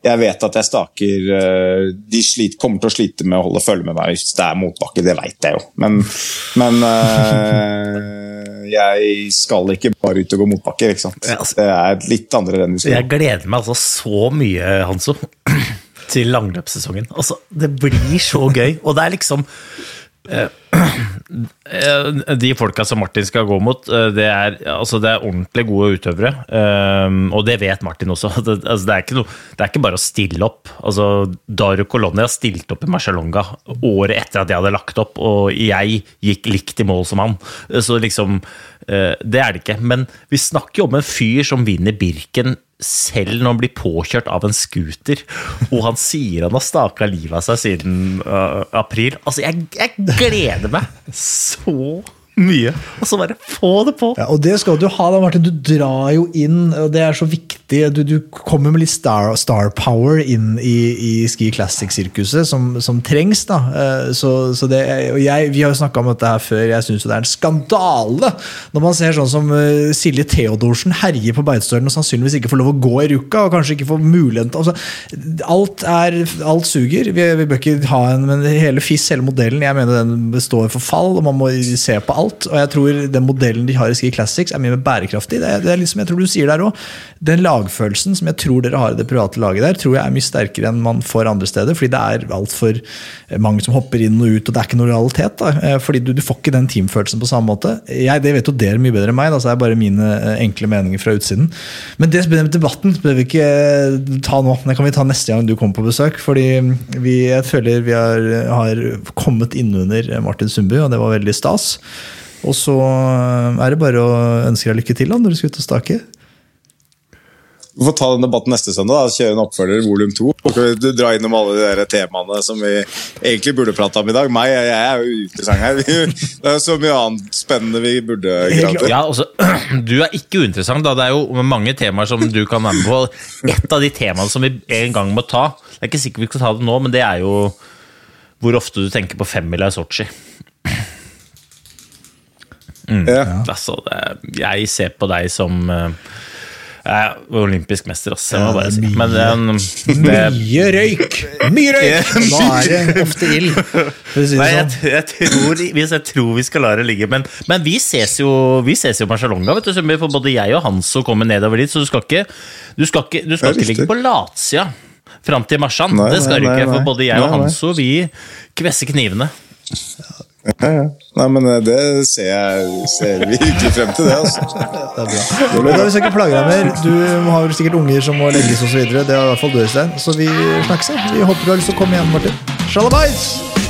Jeg vet at jeg staker eh, De sliter, kommer til å slite med å holde følge med meg hvis det er motbakke, det vet jeg jo. Men, men eh, jeg skal ikke bare ut og gå motbakker. ikke sant? Altså- Det er litt andre renn vi skal Jeg gleder meg altså så mye, Hanso, til langløpssesongen. Altså, det blir så gøy, og det er liksom eh, De folka som Martin skal gå mot, eh, det er, altså, det er ordentlig gode utøvere. eh, Og det vet Martin også. Det, altså, det, er noe, det er ikke bare å stille opp. Altså, Daru Colonia stilte stilt opp i Marcialonga året etter at jeg hadde lagt opp, og jeg gikk likt i mål som han. Så liksom, eh, det er det ikke. Men vi snakker jo om en fyr som vinner Birken selv når han blir påkjørt av en scooter, og han sier han har staka livet av seg siden uh, april. Altså, jeg, jeg gleder meg så mye, og så bare få det på. Ja, og det skal du ha, da, Martin. Du drar jo inn, og det er så viktig. Du, du kommer med litt star, star power inn i, i Ski Classic-sirkuset, som, som, trengs. da. Eh, så, så det, og jeg, Vi har jo snakka om dette her før. Jeg syns det er en skandale når man ser sånn som eh, Silje Theodorsen herje på Beitostølen og sannsynligvis ikke får lov å gå i ruka, og kanskje ikke får muligheten altså, alt, er, alt suger. Vi, vi, bør ikke ha en Men hele FIS, hele modellen, jeg mener den består for fall, og man må se på alt. Og jeg tror den modellen de har i Ski Classics, er mye mer bærekraftig. Det det er liksom, jeg tror du sier der også, Den lagfølelsen som jeg tror dere har i det private laget der, tror jeg er mye sterkere enn man får andre steder. Fordi det er altfor mange som hopper inn og ut, og det er ikke noe realitet. da, eh, fordi du, du får ikke den teamfølelsen på samme måte. Jeg, det vet jo dere mye bedre enn meg, da, så det er bare mine eh, enkle meninger fra utsiden. Men det med debatten bør vi ikke eh, ta nå. Det kan vi ta neste gang du kommer på besøk. fordi vi, jeg føler vi har, har kommet innunder Martin Sundby, og det var veldig stas. Og så er det bare å ønske deg lykke til da, når du skal ut og stake. Vi får ta den debatten neste søndag. da, Kjøre en oppfølger, volum to. Du drar innom alle de der temaene som vi egentlig burde prate om i dag. Meg, jeg er jo uinteressant her. Det er så mye annet spennende vi burde grave ja, altså, Du er ikke uinteressant. da, Det er jo mange temaer som du kan være med på. Et av de temaene som vi en gang må ta, det er ikke sikkert vi skal ta det nå, men det er jo hvor ofte du tenker på femmila i Sotsji. Mm. Ja. Altså, jeg ser på deg som uh, jeg er olympisk mester, ass. Jeg må bare si. Men um, det, Mye røyk! Mye røyk! Nå er det ofte ild. Si Nei, jeg, sånn. jeg, tror, jeg, tror, vi skal la det ligge. Men, men vi ses jo vi ses jo på Marcialonga, vet du. For både jeg og Hanso kommer nedover dit, så du skal ikke, du skal ikke, du skal ikke ligge på latsida fram til Marsan. Det skal du ikke, for både jeg og Hanso vi kvesser knivene. Ja, ja. Nei, men eh, det ser jeg ser virkelig frem til, det. altså. Det er bra. Da, vi skal ikke plage deg mer. Du har vel sikkert unger som må legges osv. Det har i hvert fall du, Øystein. Så vi snakkes. Vi håper du har lyst til å komme igjen, Martin. Shalabais!